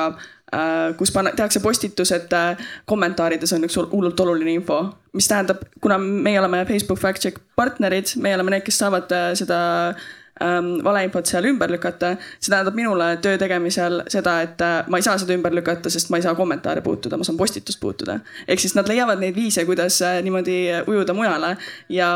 kus panna, tehakse postitus, et äh, kommentaarides on üks hullult oluline info. mis tähendab, kuna meie oleme Facebook Fact Check partnerid, meie oleme need, kes saavad äh, seda ähm, valeinfot seal ümber lükata. see tähendab minule töö tegemisel seda, et äh, ma ei saa seda ümber lükata, sest ma ei saa kommentaare puutuda, ma saan postitust puutuda. ehk siis nad leiavad neid viise, kuidas äh, niimoodi ujuda mujale ja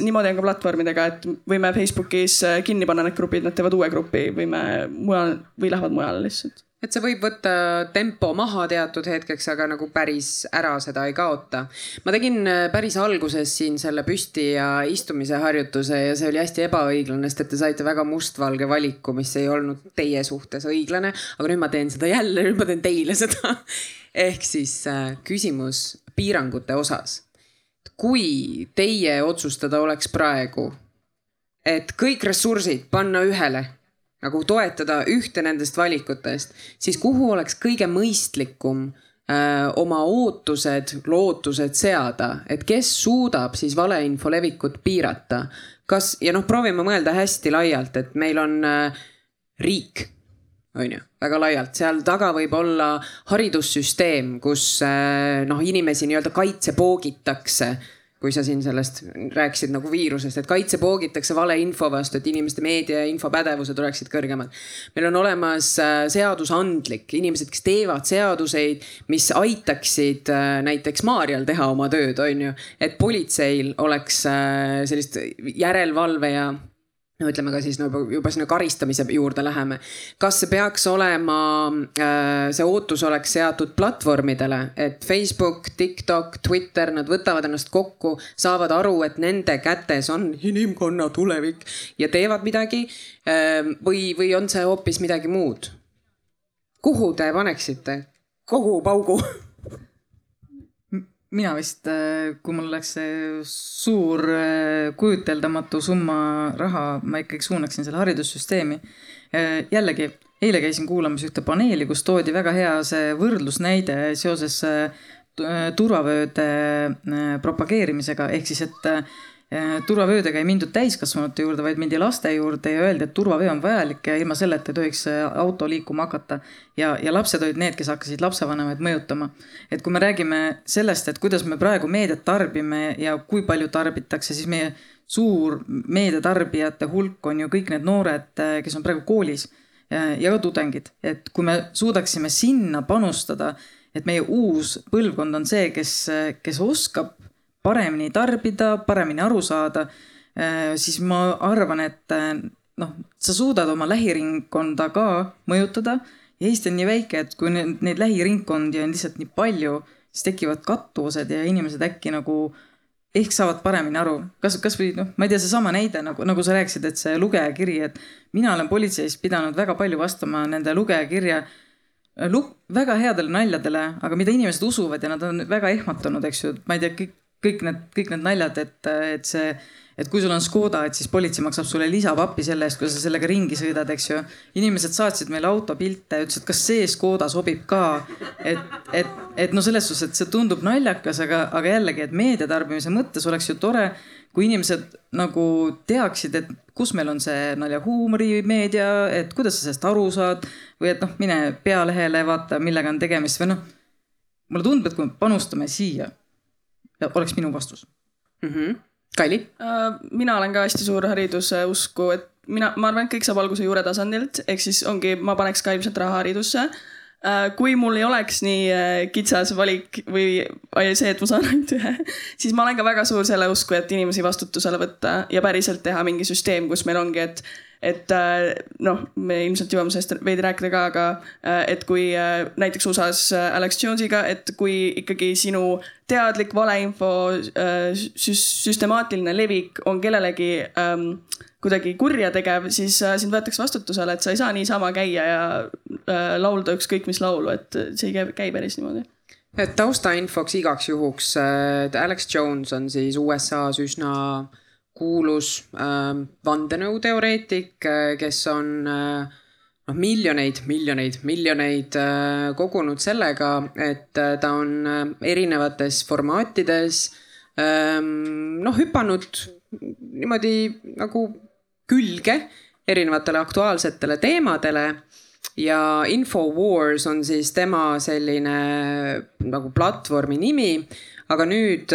niimoodi on ka platvormidega, et võime Facebookis äh, kinni panna need grupid, nad teevad uue grupi, võime mujal või lähevad mujale lihtsalt et see võib võtta tempo maha teatud hetkeks, aga nagu päris ära seda ei kaota. ma tegin äh, päris alguses siin selle püsti ja istumise harjutuse ja see oli hästi ebaõiglane, sest et te saite väga mustvalge valiku, mis ei olnud teie suhtes õiglane. aga nüüd ma teen seda jälle, nüüd ma teen teile seda. ehk siis äh, küsimus piirangute osas. kui teie otsustada oleks praegu, et kõik ressursid panna ühele nagu toetada ühte nendest valikutest, siis kuhu oleks kõige mõistlikum öö, oma ootused, lootused seada, et kes suudab siis valeinfo levikut piirata. kas, ja noh, proovime mõelda hästi laialt, et meil on öö, riik, on ju, väga laialt, seal taga võib olla haridussüsteem, kus öö, noh, inimesi nii-öelda kaitsepoogitakse kui sa siin sellest rääkisid nagu viirusest, et kaitse poogitakse valeinfo vastu, et inimeste meedia ja infopädevused oleksid kõrgemad. meil on olemas äh, seadusandlik, inimesed, kes teevad seaduseid, mis aitaksid äh, näiteks Maarjal teha oma tööd, on ju. et politseil oleks äh, sellist järelevalve ja no ütleme ka siis nagu juba sinna karistamise juurde läheme. kas see peaks olema, äh, see ootus oleks seatud platvormidele, et Facebook, TikTok, Twitter, nad võtavad ennast kokku, saavad aru, et nende kätes on inimkonna tulevik ja teevad midagi. Äh, või, või on see hoopis midagi muud? kuhu te paneksite kogu paugu? mina vist, äh, kui mul oleks see suur äh, kujuteldamatu summa raha, ma ikkagi suunaksin selle haridussüsteemi. Äh, jällegi, eile käisin kuulamas ühte paneeli, kus toodi väga hea see võrdlusnäide seoses turvavööde propageerimisega, ehk siis, et turvavöödega ei mindud täiskasvanute juurde, vaid mindi laste juurde ja öeldi, et turvavöö on vajalik ja ilma selleta ei tohiks äh, auto liikuma hakata. ja, ja lapsed olid need, kes hakkasid lapsevanemaid mõjutama. et kui me räägime sellest, et kuidas me praegu meediat tarbime ja kui palju tarbitakse, siis meie suur meediatarbijate hulk on ju kõik need noored, äh, kes on praegu koolis ja ka tudengid, et kui me suudaksime sinna panustada, et meie uus põlvkond on see, kes, kes oskab paremini tarbida, paremini aru saada, äh, siis ma arvan, et äh, noh, sa suudad oma lähiringkonda ka mõjutada. Eesti on nii väike, et kui neid, neid lähiringkondi on lihtsalt nii palju, siis tekivad kattuvused ja inimesed äkki nagu ehk saavad paremini aru, kas, kasvõi noh, ma ei tea, seesama näide nagu, nagu sa rääkisid, et see lugejakiri, et mina olen politseis pidanud väga palju vastama nende lugejakirja lu-, väga headele naljadele, aga mida inimesed usuvad ja nad on väga ehmatunud, eks ju, ma ei tea, kõik kõik need, kõik need naljad, et, et see, et kui sul on Škoda, et siis politsei maksab sulle lisapappi selle eest, kui sa sellega ringi sõidad, eks ju. inimesed saatsid meile autopilte, ütlesid, kas see Škoda sobib ka. et, et, et no selles suhtes, et see tundub naljakas, aga, aga jällegi, et meedia tarbimise mõttes oleks ju tore, kui inimesed nagu teaksid, et kus meil on see naljahuumorimeedia, et kuidas sa sellest aru saad või et noh, mine pealehele, vaata, millega on tegemist või noh. mulle tundub, et kui me panustame siia oleks minu vastus mm. -hmm. Kaili? Äh, mina olen ka hästi suur hariduse usku, et mina, ma arvan, et kõik saab alguse juure tasandilt, ehk siis ongi, ma paneks ka ilmselt raha haridusse äh, kui mul ei oleks nii äh, kitsas valik või see, et ma saan ainult ühe, siis ma olen ka väga suur selle usku, et inimesi vastutusele võtta ja päriselt teha mingi süsteem, kus meil ongi, et et äh, noh, me ilmselt jõuame sellest veidi rääkida ka, aga äh, et kui äh, näiteks USA-s Alex Jones'iga, et kui ikkagi sinu teadlik valeinfo süs süstemaatiline levik on kellelegi ähm, kuidagi kurja tegev, siis sind võetakse vastutusele, et sa ei saa niisama käia ja äh, laulda ükskõik mis laulu, et see ei käi, käi päris niimoodi. Taustainfoks igaks juhuks, et Alex Jones on siis USA-s üsna kuulus äh, vandenõuteoreetik, kes on äh, noh, miljoneid, miljoneid, miljoneid äh, kogunud sellega, et äh, ta on äh, erinevates formaatides ähm, noh, hüpanud niimoodi nagu külge erinevatele aktuaalsetele teemadele ja Infowars on siis tema selline nagu platvormi nimi, aga nüüd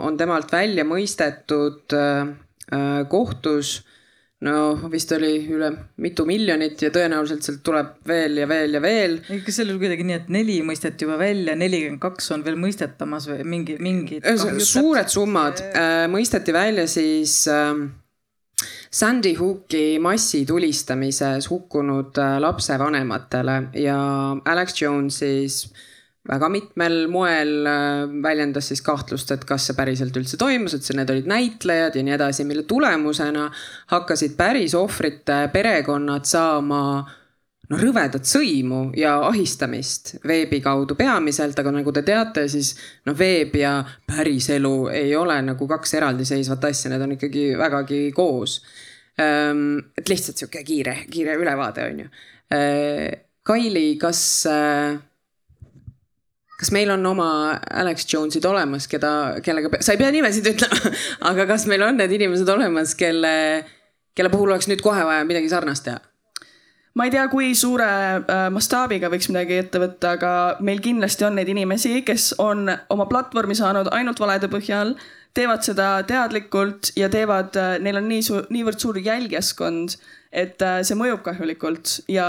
on temalt välja mõistetud kohtus no vist oli üle mitu miljonit ja tõenäoliselt sealt tuleb veel ja veel ja veel. kas seal oli kuidagi nii, et neli mõisteti juba välja, nelikümmend kaks on veel mõistetamas või mingi, mingi? suured summad äh, mõisteti välja siis äh, Sandy Hooki massitulistamises hukkunud äh, lapsevanematele ja Alex Jones siis äh, väga mitmel moel äh, väljendas siis kahtlust, et kas see päriselt üldse toimus, et see, need olid näitlejad ja nii edasi, mille tulemusena hakkasid päris ohvrite perekonnad saama no rõvedat sõimu ja ahistamist veebi kaudu peamiselt, aga nagu te teate, siis noh, veeb ja päriselu ei ole nagu kaks eraldiseisvat asja, need on ikkagi vägagi koos. Ehm, et lihtsalt sihuke kiire, kiire ülevaade on ju. Ehm, Kaili, kas äh, kas meil on oma Alex Jones'id olemas, keda, kellega, sa ei pea nimesid ütlema, aga kas meil on need inimesed olemas, kelle, kelle puhul oleks nüüd kohe vaja midagi sarnast teha? Ma ei tea, kui suure äh, mastaabiga võiks midagi ette võtta, aga meil kindlasti on neid inimesi, kes on oma platvormi saanud ainult valede põhjal, teevad seda teadlikult ja teevad, äh, neil on nii suur, niivõrd suur jälgijaskond et äh, see mõjub kahjulikult ja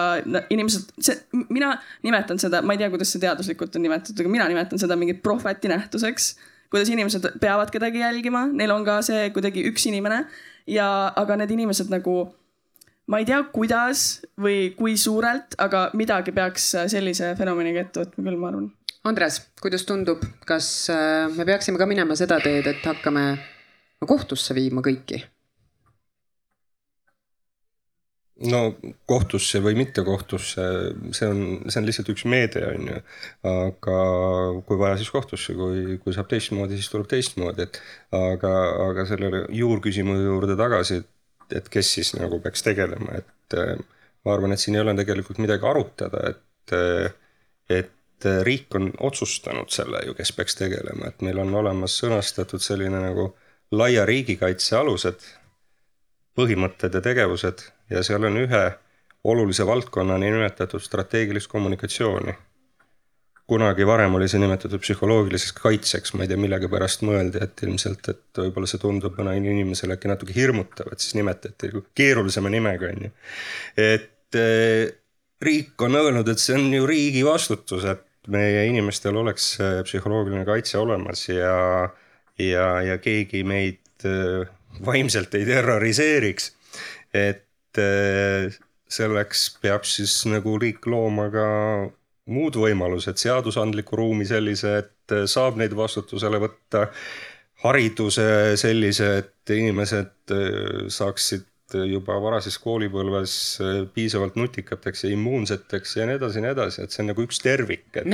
inimesed, see, mina nimetan seda, ma ei tea, kuidas see teaduslikult on nimetatud, aga mina nimetan seda mingi prohveti nähtuseks. kuidas inimesed peavad kedagi jälgima, neil on ka see kuidagi üks inimene ja, aga need inimesed nagu ma ei tea, kuidas või kui suurelt, aga midagi peaks sellise fenomeniga ette võtma küll, ma arvan. Andres, kuidas tundub, kas äh, me peaksime ka minema seda teed, et hakkame kohtusse viima kõiki? no kohtusse või mitte kohtusse, see on, see on lihtsalt üks meede, on ju. aga kui vaja, siis kohtusse, kui, kui saab teistmoodi, siis tuleb teistmoodi, et aga, aga selle juurküsimuse juurde tagasi, et, et kes siis nagu peaks tegelema, et ma arvan, et siin ei ole tegelikult midagi arutada, et, et riik on otsustanud selle ju, kes peaks tegelema, et meil on olemas sõnastatud selline nagu laia riigikaitse alused, põhimõtted ja tegevused ja seal on ühe olulise valdkonnani nimetatud strateegilist kommunikatsiooni. Kunagi varem oli see nimetatud psühholoogiliseks kaitseks, ma ei tea, millegipärast mõeldi, et ilmselt, et võib-olla see tundub mõnele inimesele äkki natuke hirmutav, et siis nimetati nagu keerulisema nimega, on ju. et eh, riik on öelnud, et see on ju riigi vastutus, et meie inimestel oleks psühholoogiline kaitse olemas ja, ja, ja keegi meid eh, vaimselt ei terroriseeriks. et Eh, selleks peab siis nagu riik looma ka muud võimalused, seadusandliku ruumi sellise, et eh, saab neid vastutusele võtta. hariduse sellise, et inimesed eh, saaksid juba varases koolipõlves piisavalt nutikateks ja immuunseteks ja nii edasi ja nii edasi, et see on nagu üks tervik, et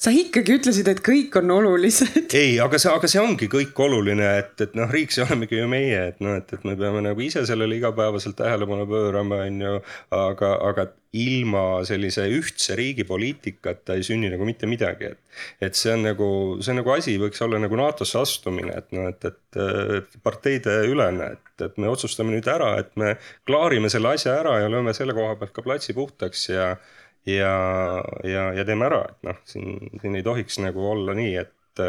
sa ikkagi ütlesid, et kõik on olulised. ei, aga see, aga see ongi kõik oluline, et, et noh, riik, see olemegi ju meie, et noh, et, et me peame nagu ise sellele igapäevaselt tähelepanu pöörama, on ju. aga, aga ilma sellise ühtse riigi poliitikata ei sünni nagu mitte midagi, et. et see on nagu, see on nagu asi võiks olla nagu NATO-sse astumine, et noh, et, et parteide ülene, et, et me otsustame nüüd ära, et me klaarime selle asja ära ja lööme selle koha pealt ka platsi puhtaks ja ja, ja, ja teeme ära, et noh, siin, siin ei tohiks nagu olla nii, et,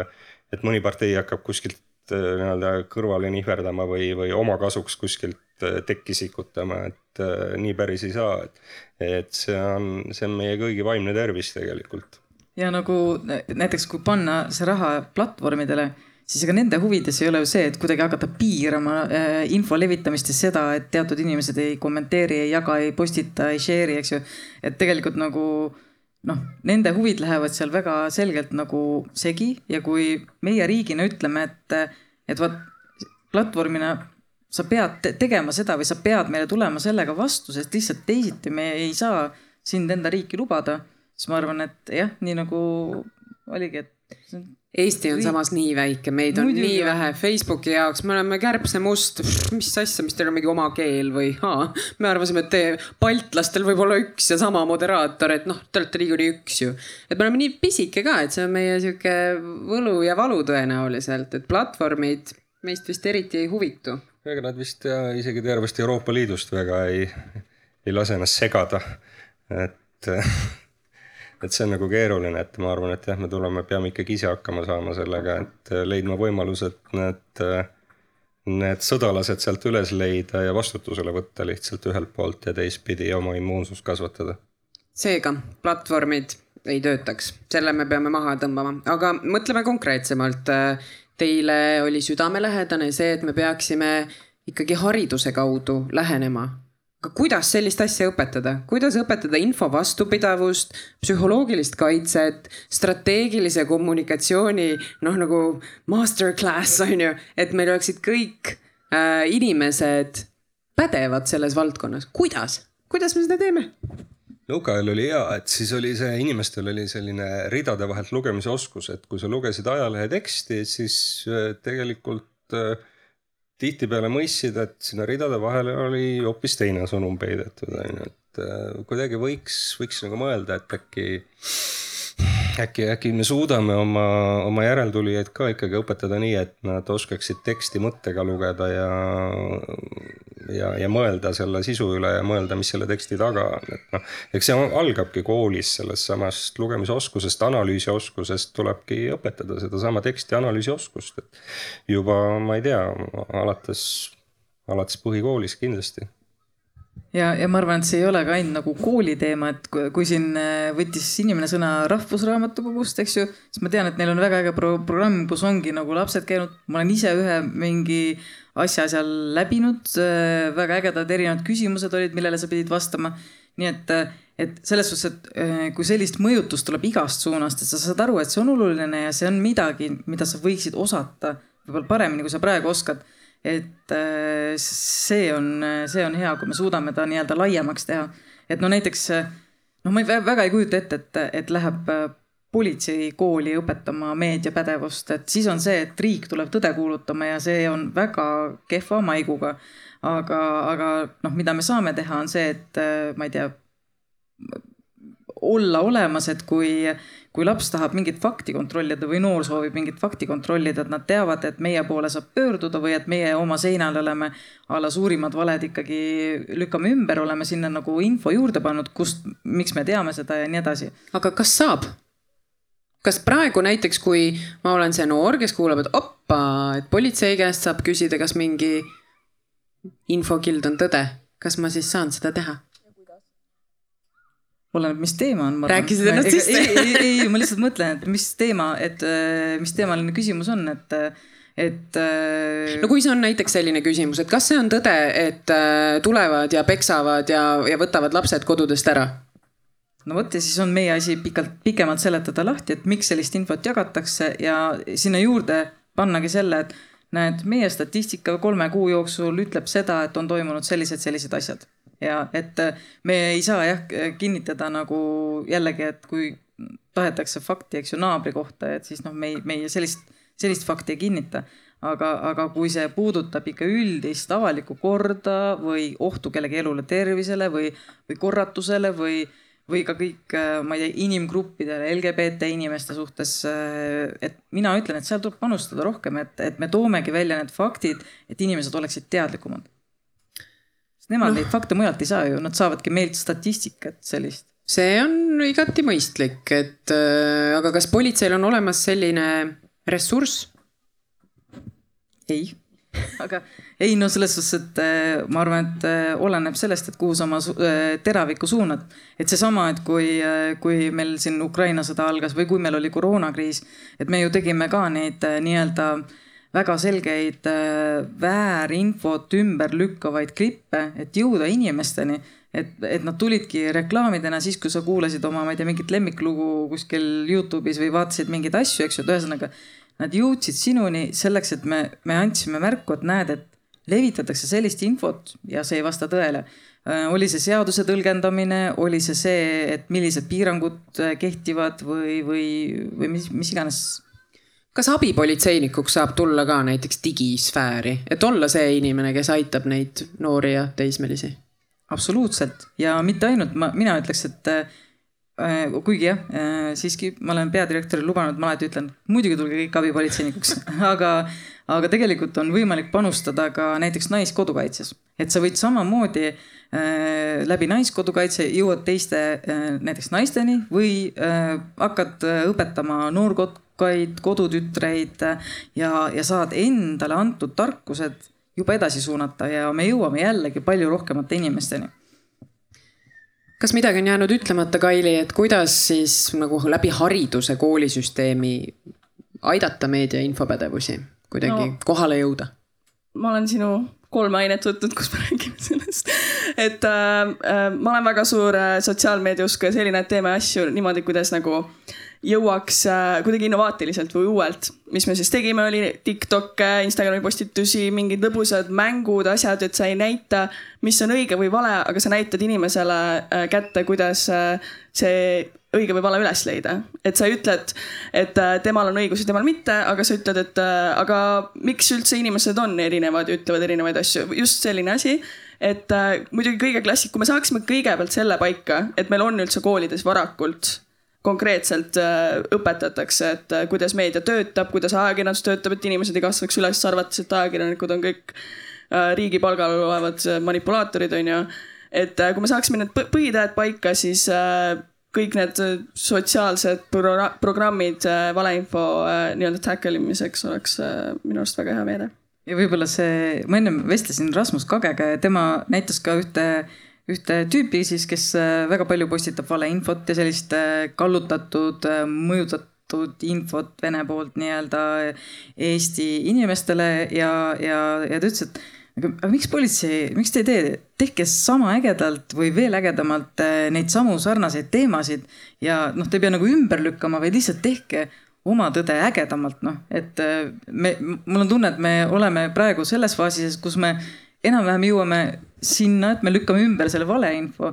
et mõni partei hakkab kuskilt äh, nii-öelda kõrvale nihverdama või, või oma kasuks kuskilt äh, tekki sikutama, et äh, nii päris ei saa, et, et see on, see on meie kõigi vaimne tervis tegelikult. ja nagu näiteks, kui panna see raha platvormidele siis ega nende huvides ei ole ju see, et kuidagi hakata piirama äh, info levitamist ja seda, et teatud inimesed ei kommenteeri, ei jaga, ei postita, ei share'i, eks ju. et tegelikult nagu noh, nende huvid lähevad seal väga selgelt nagu segi ja kui meie riigina ütleme, et, et vot platvormina sa pead tegema seda või sa pead meile tulema sellega vastu, sest lihtsalt teisiti me ei saa sind enda riiki lubada, siis ma arvan, et jah, nii nagu oligi, et Eesti on samas nii väike, meid on Muidugi nii on. vähe Facebooki jaoks, me oleme kärbsemust, mis asja, mis teil on mingi oma keel või haa, me arvasime, et te baltlastel võib olla üks ja sama moderaator, et noh, te olete niikuinii üks ju. et me oleme nii pisike ka, et see on meie sihuke võlu ja valu tõenäoliselt, et platvormid meist vist eriti ei huvitu. ega nad vist ja isegi tervest Euroopa Liidust väga ei, ei lase ennast segada. et, et see on nagu keeruline, et ma arvan, et jah, me tuleme, peame ikkagi ise hakkama saama sellega, et leidma võimalused need, need sõdalased sealt üles leida ja vastutusele võtta lihtsalt ühelt poolt ja teistpidi oma immuunsust kasvatada. seega platvormid ei töötaks, selle me peame maha tõmbama, aga mõtleme konkreetsemalt. Teile oli südamelähedane see, et me peaksime ikkagi hariduse kaudu lähenema. Kuidas sellist asja õpetada, kuidas õpetada info vastupidavust, psühholoogilist kaitset, strateegilise kommunikatsiooni noh, nagu masterclass on ju, et meil oleksid kõik äh, inimesed pädevad selles valdkonnas, kuidas, kuidas me seda teeme? Nõukaajal oli hea, et siis oli see, inimestel oli selline ridade vahelt lugemise oskus, et kui sa lugesid ajalehe teksti, siis äh, tegelikult äh, tihtipeale mõistsid, et sinna ridade vahele oli hoopis teine sõnum peidetud, on ju, et äh, kuidagi võiks, võiks nagu mõelda, et äkki äkki, äkki me suudame oma, oma järeltulijaid ka ikkagi õpetada nii, et nad oskaksid teksti mõttega lugeda ja, ja, ja mõelda selle sisu üle ja mõelda, mis selle teksti taga on, et noh, eks see algabki koolis sellest samast lugemisoskusest, analüüsioskusest tulebki õpetada sedasama teksti analüüsioskust, et juba ma ei tea, alates, alates põhikoolis kindlasti ja, ja ma arvan, et see ei ole ka ainult nagu kooli teema, et kui, kui siin äh, võttis inimene sõna Rahvusraamatukogust, eks ju, siis ma tean, et neil on väga äge pro programm, kus ongi nagu lapsed käinud, ma olen ise ühe mingi asja seal läbinud, väga ägedad erinevad küsimused olid, millele sa pidid vastama. nii et, et selles suhtes, et äh, kui sellist mõjutust tuleb igast suunast, et sa saad aru, et see on oluline ja see on midagi, mida sa võiksid osata võib-olla paremini, kui sa praegu oskad et äh, see on, see on hea, kui me suudame ta nii-öelda laiemaks teha. et no näiteks noh, ma ei, väga ei kujuta ette, et, et läheb äh, politseikooli õpetama meediapädevust, et siis on see, et riik tuleb tõde kuulutama ja see on väga kehva maiguga. aga, aga noh, mida me saame teha, on see, et ma ei tea, olla olemas, et kui, kui laps tahab mingit fakti kontrollida või noor soovib mingit fakti kontrollida, et nad teavad, et meie poole saab pöörduda või et meie oma seinal oleme a la suurimad valed ikkagi lükkame ümber, oleme sinna nagu info juurde pannud, kust, miks me teame seda ja nii edasi. aga kas saab? kas praegu näiteks, kui ma olen see noor, kes kuulab, et oppa, et politsei käest saab küsida, kas mingi infokild on tõde, kas ma siis saan seda teha? Oleneb, mis teema on. rääkisid ennast sisse? ei, ei, ei, ma lihtsalt mõtlen, et mis teema, et äh, mis teemaline küsimus on, et, et. äh, no kui see on näiteks selline küsimus, et kas see on tõde, et äh, tulevad ja peksavad ja, ja võtavad lapsed kodudest ära? no vot ja siis on meie asi pikalt, pikemalt seletada lahti, et miks sellist infot jagatakse ja sinna juurde pannagi selle, et näed, meie statistika kolme kuu jooksul ütleb seda, et on toimunud sellised, sellised asjad ja et me ei saa jah kinnitada nagu jällegi, et kui tahetakse fakti, eks ju, naabri kohta, et siis noh, me ei, meie sellist, sellist fakti ei kinnita. aga, aga kui see puudutab ikka üldist avalikku korda või ohtu kellegi elule, tervisele või, või korratusele või, või ka kõik, ma ei tea, inimgruppidele, LGBT inimeste suhtes. et mina ütlen, et seal tuleb panustada rohkem, et, et me toomegi välja need faktid, et inimesed oleksid teadlikumad nemad no. neid fakte mujalt ei saa ju, nad saavadki meilt statistikat sellist. see on igati mõistlik, et äh, aga kas politseil on olemas selline ressurss? ei, aga ei no selles suhtes, et äh, ma arvan, et äh, oleneb sellest, et kuhu sa oma äh, teravikku suunad. et seesama, et kui, kui meil siin Ukraina sõda algas või kui meil oli koroonakriis, et me ju tegime ka neid nii-öelda väga selgeid väärinfot ümber lükkavaid klippe, et jõuda inimesteni et, et nad tulidki reklaamidena siis, kui sa kuulasid oma, ma ei tea, mingit lemmiklugu kuskil Youtube'is või vaatasid mingeid asju, eks ju, et ühesõnaga nad jõudsid sinuni selleks, et me, me andsime märku, et näed, et levitatakse sellist infot ja see ei vasta tõele. oli see seaduse tõlgendamine, oli see see, et millised piirangud kehtivad või, või, või mis, mis iganes kas abipolitseinikuks saab tulla ka näiteks digisfääri, et olla see inimene, kes aitab neid noori ja teismelisi? absoluutselt. Ja mitte ainult, ma, mina ütleks, et äh, kuigi jah äh,, siiski ma olen peadirektorile lubanud, ma alati ütlen, muidugi tulge kõik abipolitseinikuks. Aga, aga tegelikult on võimalik panustada ka näiteks naiskodukaitses, et sa võid samamoodi äh, läbi naiskodukaitse jõuad teiste äh, näiteks naisteni või äh, hakkad äh, õpetama noorkot-, eakaid kodutütreid ja, ja saad endale antud tarkused juba edasi suunata ja me jõuame jällegi palju rohkemate inimesteni kas midagi on jäänud ütlemata, Kaili, et kuidas siis nagu läbi hariduse koolisüsteemi aidata meedia infopädevusi kuidagi no, kohale jõuda? ma olen sinu kolm ainet võtnud, kus me räägime sellest. et äh, äh, ma olen väga suur äh, sotsiaalmeedia usku ja selline, et teeme asju niimoodi, kuidas nagu äh, jõuaks äh, kuidagi innovaatiliselt või uuelt. mis me siis tegime, oli Tiktok'e, Instagrami postitusi, mingid lõbusad mängud, asjad, et sa ei näita, mis on õige või vale, aga sa näitad inimesele äh, kätte, kuidas äh, see õige või vale üles leida. et sa ei ütle, et, et temal on õigus ja temal mitte, aga sa ütled, et aga miks üldse inimesed on erinevad ja ütlevad erinevaid asju, just selline asi et muidugi kõige klassik, kui me saaksime kõigepealt selle paika, et meil on üldse koolides varakult konkreetselt äh, õpetatakse, et äh, kuidas meedia töötab, kuidas ajakirjandus töötab, et inimesed ei kasvaks üles arvates, et ajakirjanikud on kõik äh, riigi palgal olevad manipulaatorid, on ju. et kui me saaksime need põhitähed paika, siis kõik need sotsiaalsed pro programmid valeinfo nii-öelda tackle imiseks oleks minu arust väga hea meede. ja võib-olla see, ma ennem vestlesin Rasmus Kagega ja tema näitas ka ühte ühte tüüpi siis, kes äh, väga palju postitab valeinfot ja sellist äh, kallutatud, äh, mõjutatud infot Vene poolt nii-öelda Eesti inimestele ja, ja, ja ta ütles, et aga, aga miks politsei, miks te ei tee, tehke sama ägedalt või veel ägedamalt neid samu sarnaseid teemasid ja noh, te ei pea nagu ümber lükkama, vaid lihtsalt tehke oma tõde ägedamalt, noh, et me, mul on tunne, et me oleme praegu selles faasis, kus me enam-vähem jõuame sinna, et me lükkame ümber selle valeinfo.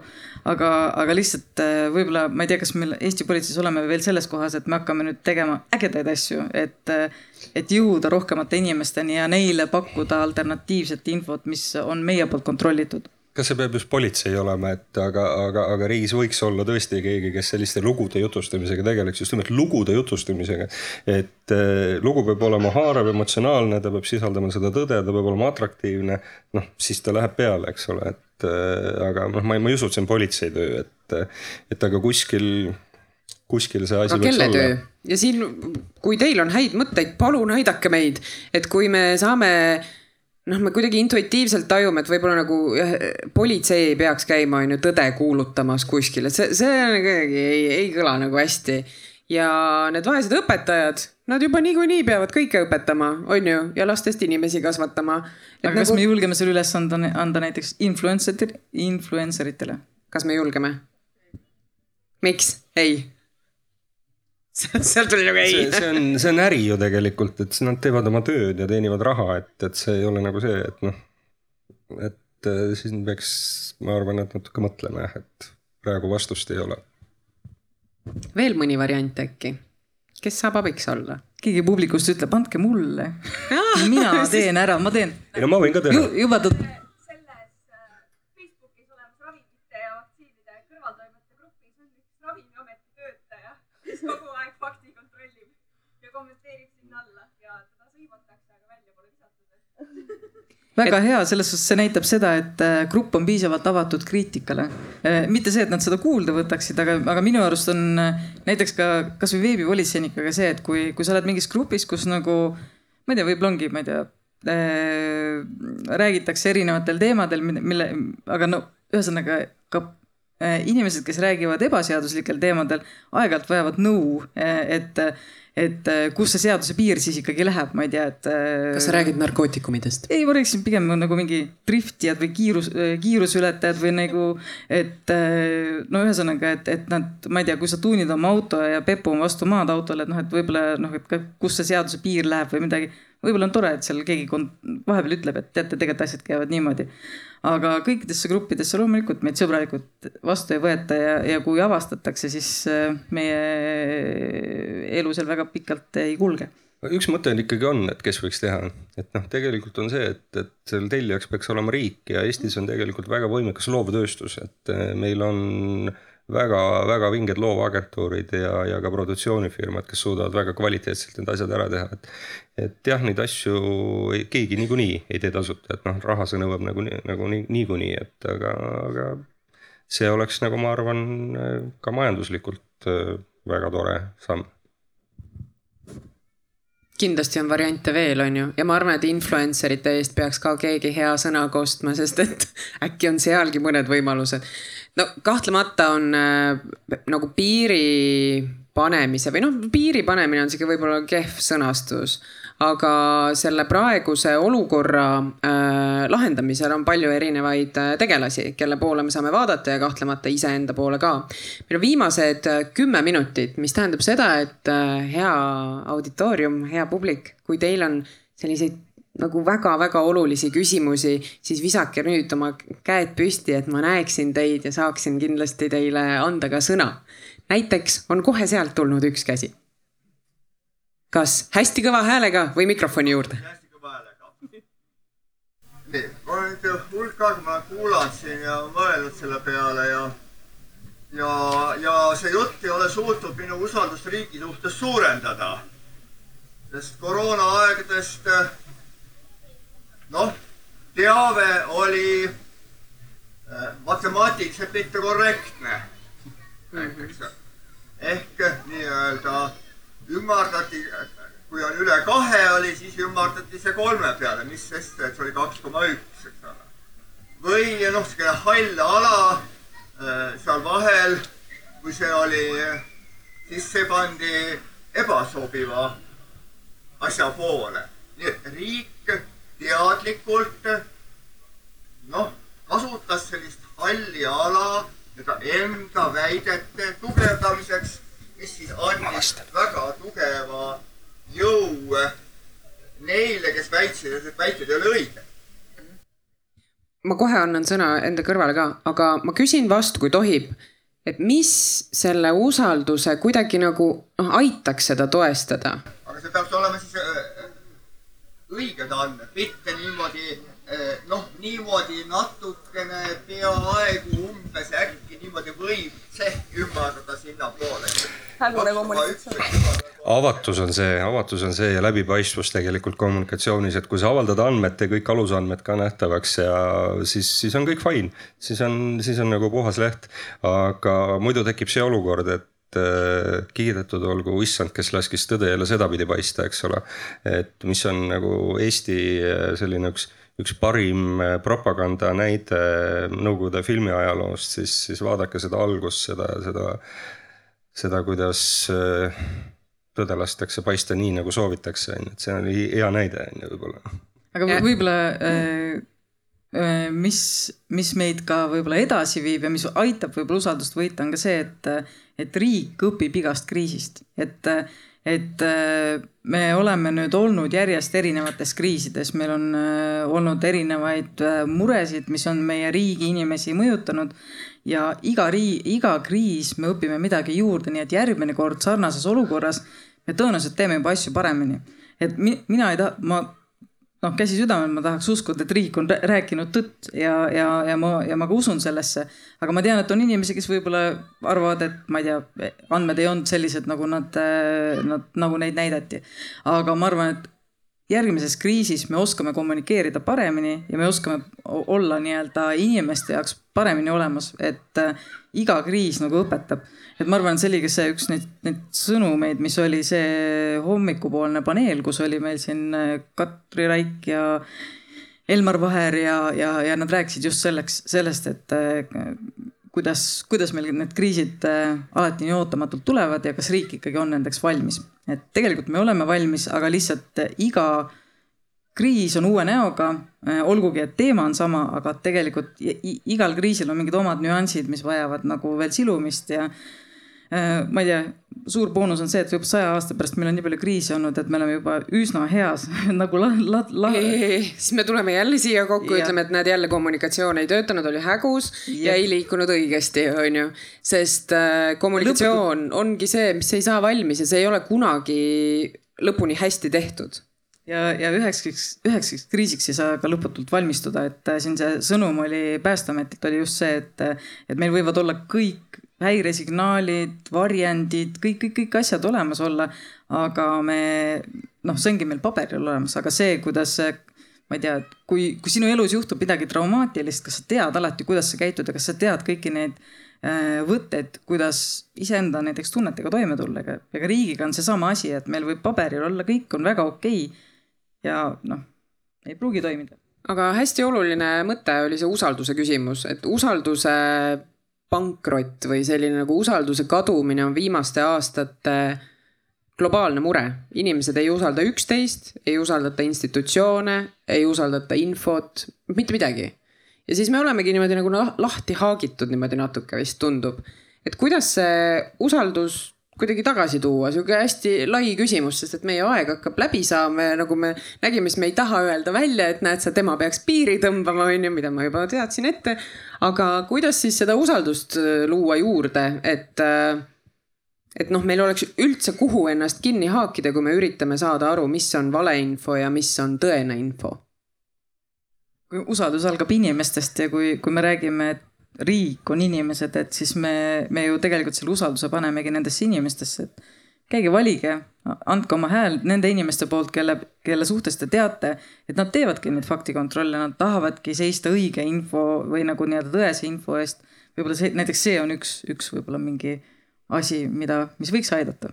aga, aga lihtsalt äh, võib-olla ma ei tea, kas meil Eesti politseis oleme veel selles kohas, et me hakkame nüüd tegema ägedaid asju, et, äh, et jõuda rohkemate inimesteni ja neile pakkuda alternatiivset infot, mis on meie poolt kontrollitud kas see peab just politsei olema, et aga, aga, aga riigis võiks olla tõesti keegi, kes selliste lugude jutustamisega tegeleks, just nimelt lugude jutustamisega. et äh, lugu peab olema haarav, emotsionaalne, ta peab sisaldama seda tõde, ta peab olema atraktiivne. noh, siis ta läheb peale, eks ole, et äh, aga noh, ma ei, ma ei usu, et see on politsei töö, et, et aga kuskil kuskil see asi kelle töö? ja siin, kui teil on häid mõtteid, palun aidake meid, et kui me saame noh, me kuidagi intuitiivselt tajume, et võib-olla nagu jah, politsei ei peaks käima, on ju, tõde kuulutamas kuskil, et see, see kuidagi ei, ei kõla nagu hästi. ja need vaesed õpetajad, nad juba niikuinii peavad kõike õpetama, on ju, ja lastest inimesi kasvatama. aga nagu... kas me julgeme selle ülesande anda, anda näiteks influencer, influencer itele? kas me julgeme? miks? ei sealt tuli nagu ei. see on, see on äri ju tegelikult, et nad teevad oma tööd ja teenivad raha, et, et see ei ole nagu see, et noh. et äh, siin peaks, ma arvan, et natuke mõtlema jah, et praegu vastust ei ole. veel mõni variant äkki? kes saab abiks olla? keegi publikust ütleb, andke mulle. mina teen ära, ma teen. ei no ma võin ka teha. juba ta väga hea, selles suhtes see näitab seda, et äh, grupp on piisavalt avatud kriitikale. Äh, mitte see, et nad seda kuulda võtaksid, aga, aga minu arust on äh, näiteks ka kasvõi veebipolitseinikega see, et kui, kui sa oled mingis grupis, kus nagu ma ei tea, võib-olla ongi, ma ei tea äh,, räägitakse erinevatel teemadel, mille, aga no ühesõnaga ka äh, inimesed, kes räägivad ebaseaduslikel teemadel, aeg-ajalt vajavad nõu, et et kus see seaduse piir siis ikkagi läheb, ma ei tea, et. kas sa räägid narkootikumidest? ei, ma rääkisin pigem nagu mingi driftijad või kiirus, kiiruseületajad või nagu, et no ühesõnaga, et, et nad, ma ei tea, kui sa tuunid oma auto ja pepu on vastu maad autole, et noh, et võib-olla noh, et kus see seaduse piir läheb või midagi võib-olla on tore, et seal keegi vahepeal ütleb, et teate, tegelikult asjad käivad niimoodi. Aga kõikidesse gruppidesse loomulikult meid sõbralikult vastu ei võeta ja, ja kui avastatakse, siis äh, meie elu seal väga pikalt ei kulge. Üks mõte on ikkagi on, et kes võiks teha, et noh, tegelikult on see, et, et seal tellijaks peaks olema riik ja Eestis on tegelikult väga võimekas loovtööstus, et äh, meil on äh, väga-väga vinged loovagentuurid ja, ja ka produktsioonifirmad, kes suudavad väga kvaliteetselt need asjad ära teha, et. et jah, neid asju keegi niikuinii ei tee tasuta, et noh, raha see nõuab nagu, nagu nii, niikuinii, et aga, aga. see oleks nagu ma arvan ka majanduslikult äh, väga tore samm kindlasti on variante veel, on ju, ja ma arvan, et influencer ite eest peaks ka keegi hea sõna kostma, sest et äkki on sealgi mõned võimalused no kahtlemata on äh, nagu piiri panemise või noh, piiri panemine on sihuke võib-olla kehv sõnastus aga selle praeguse olukorra äh, lahendamisel on palju erinevaid äh, tegelasi, kelle poole me saame vaadata ja kahtlemata iseenda poole ka. meil on viimased äh, kümme minutit, mis tähendab seda, et äh, hea auditoorium, hea publik, kui teil on selliseid nagu väga-väga olulisi küsimusi, siis visake nüüd oma käed püsti, et ma näeksin teid ja saaksin kindlasti teile anda ka sõna. näiteks on kohe sealt tulnud üks käsi. kas hästi kõva häälega või mikrofoni juurde? hästi kõva häälega. nii, ma olen hulk aega, ma olen kuulanud siin ja mõelnud selle peale ja ja, ja see jutt ei ole suutnud minu usaldust riigi suhtes suurendada. sest koroonaaegadest noh, teave oli äh, matemaatiliselt mitte korrektne näiteks. ehk nii-öelda ümardati, kui on üle kahe oli, siis ümardati see kolme peale, mis sest, et see oli kaks koma üks, eks ole. või noh, sihuke hall ala äh, seal vahel, kui see oli, siis see pandi ebasobiva asja poole. nii et riik teadlikult noh, kasutas sellist halli ala enda väidete tugevdamiseks, mis siis andis väga tugeva jõu neile, kes väitsid, et need väited ei ole õiged ma kohe annan sõna enda kõrvale ka, aga ma küsin vastu, kui tohib. et mis selle usalduse kuidagi nagu noh, aitaks seda toestada? aga see peaks olema siis õiged andmed, mitte niimoodi eh, noh, niimoodi natukene peaaegu umbes äkki niimoodi võib see ümardada sinnapoole. avatus on see, avatus on see ja läbipaistvus tegelikult kommunikatsioonis, et kui sa avaldad andmed ja kõik alusandmed ka nähtavaks ja siis, siis on kõik fine. siis on, siis on nagu puhas leht, aga muidu tekib see olukord, et Äh, kiidetud olgu issand, kes laskis tõde jälle sedapidi paista, eks ole. et mis on nagu Eesti äh, selline üks, üks parim äh, propaganda näide Nõukogude filmiajaloost, siis, siis vaadake seda algust, seda, seda, seda, kuidas tõde lastakse paista nii, nagu soovitakse, on ju, et see oli hea näide, on ju, võib-olla. aga võib-olla mis, mis meid ka võib-olla edasi viib ja mis aitab võib-olla usaldust võita, on ka see, et et riik õpib igast kriisist, et, et me oleme nüüd olnud järjest erinevates kriisides, meil on äh, olnud erinevaid äh, muresid, mis on meie riigi inimesi mõjutanud. ja iga rii-, iga kriis me õpime midagi juurde, nii et järgmine kord sarnases olukorras me tõenäoliselt teeme juba asju paremini. et mi, mina ei taha, ma noh, käsi südamel, ma tahaks uskuda, et riik on rääkinud tõtt ja, ja, ja ma, ja ma ka usun sellesse. aga ma tean, et on inimesi, kes võib-olla arvavad, et ma ei tea, andmed ei olnud sellised, nagu nad, nad, nagu neid näidati. aga ma arvan, et järgmises kriisis me oskame kommunikeerida paremini ja me oskame olla nii-öelda inimeste jaoks paremini olemas, et äh, iga kriis nagu õpetab. et ma arvan, see oli ka see üks neid, neid sõnumeid, mis oli see hommikupoolne paneel, kus oli meil siin äh, Katri Raik ja Elmar Vaher ja, ja, ja nad rääkisid just selleks, sellest, et äh, kuidas, kuidas meil need kriisid äh, alati nii ootamatult tulevad ja kas riik ikkagi on nendeks valmis. et tegelikult me oleme valmis, aga lihtsalt äh, iga kriis on uue näoga, olgugi et teema on sama, aga tegelikult igal kriisil on mingid omad nüansid, mis vajavad nagu veel silumist ja Äh, ma ei tea, suur boonus on see, et võib saja aasta pärast meil on nii palju kriise olnud, et me oleme juba üsna heas nagu la-, la-, la-. siis me tuleme jälle siia kokku ütleme, et näed jälle kommunikatsioon ei töötanud, oli hägus ja, ja ei liikunud õigesti, on ju. sest äh, kommunikatsioon Lõputu... ongi see, mis ei saa valmis ja see ei ole kunagi lõpuni hästi tehtud ja, ja ühekskeks, üheksaks kriisiks ei saa ka lõputult valmistuda, et äh, siin see sõnum oli Päästeametilt oli just see, et, et meil võivad olla kõik häiresignaalid, varjendid, kõik, kõik, kõik asjad olemas olla. aga me, noh, see ongi meil paberil olemas, aga see, kuidas ma ei tea, kui, kui sinu elus juhtub midagi traumaatilist, kas sa tead alati, kuidas sa käitud ja kas sa tead kõiki neid äh, võtteid, kuidas iseenda näiteks tunnetega toime tulla, ega, ega riigiga on seesama asi, et meil võib paberil olla, kõik on väga okei okay. ja noh, ei pruugi toimida aga hästi oluline mõte oli see usalduse küsimus, et usalduse pankrot või selline nagu usalduse kadumine on viimaste aastate globaalne mure. inimesed ei usalda üksteist, ei usaldata institutsioone, ei usaldata infot, mitte midagi. ja siis me olemegi niimoodi nagu lahti haagitud niimoodi natuke vist tundub. et kuidas see usaldus kuidagi tagasi tuua, sihuke hästi lai küsimus, sest et meie aeg hakkab läbi saama ja nagu me nägime, siis me ei taha öelda välja, et näed sa, tema peaks piiri tõmbama, on ju, mida ma juba teadsin ette. aga kuidas siis seda usaldust äh, luua juurde, et, äh, et noh, meil oleks üldse, kuhu ennast kinni haakida, kui me üritame saada aru, mis on valeinfo ja mis on tõene info? kui usaldus algab inimestest ja kui, kui me räägime, et riik on inimesed, et siis me, me ju tegelikult selle usalduse panemegi nendesse inimestesse, et käige valige, andke oma hääl nende inimeste poolt, kelle, kelle suhtes te teate, et nad teevadki neid faktikontrolle, nad tahavadki seista õige info või nagu nii-öelda tõese info eest. võib-olla see, näiteks see on üks, üks võib-olla mingi asi, mida, mis võiks aidata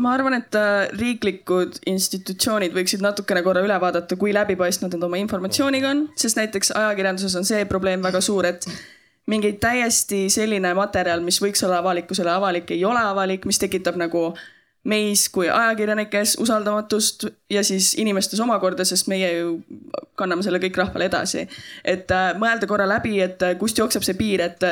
ma arvan, et äh, riiklikud institutsioonid võiksid natukene korra üle vaadata, kui läbipaistvad nad oma informatsiooniga on, sest näiteks ajakirjanduses on see probleem väga suur, et mingi täiesti selline materjal, mis võiks olla avalikkusele avalik, ei ole avalik, mis tekitab nagu meis kui ajakirjanikes usaldamatust ja siis inimestes omakorda, sest meie ju kanname selle kõik rahvale edasi. et äh, mõelda korra läbi, et äh, kust jookseb see piir, et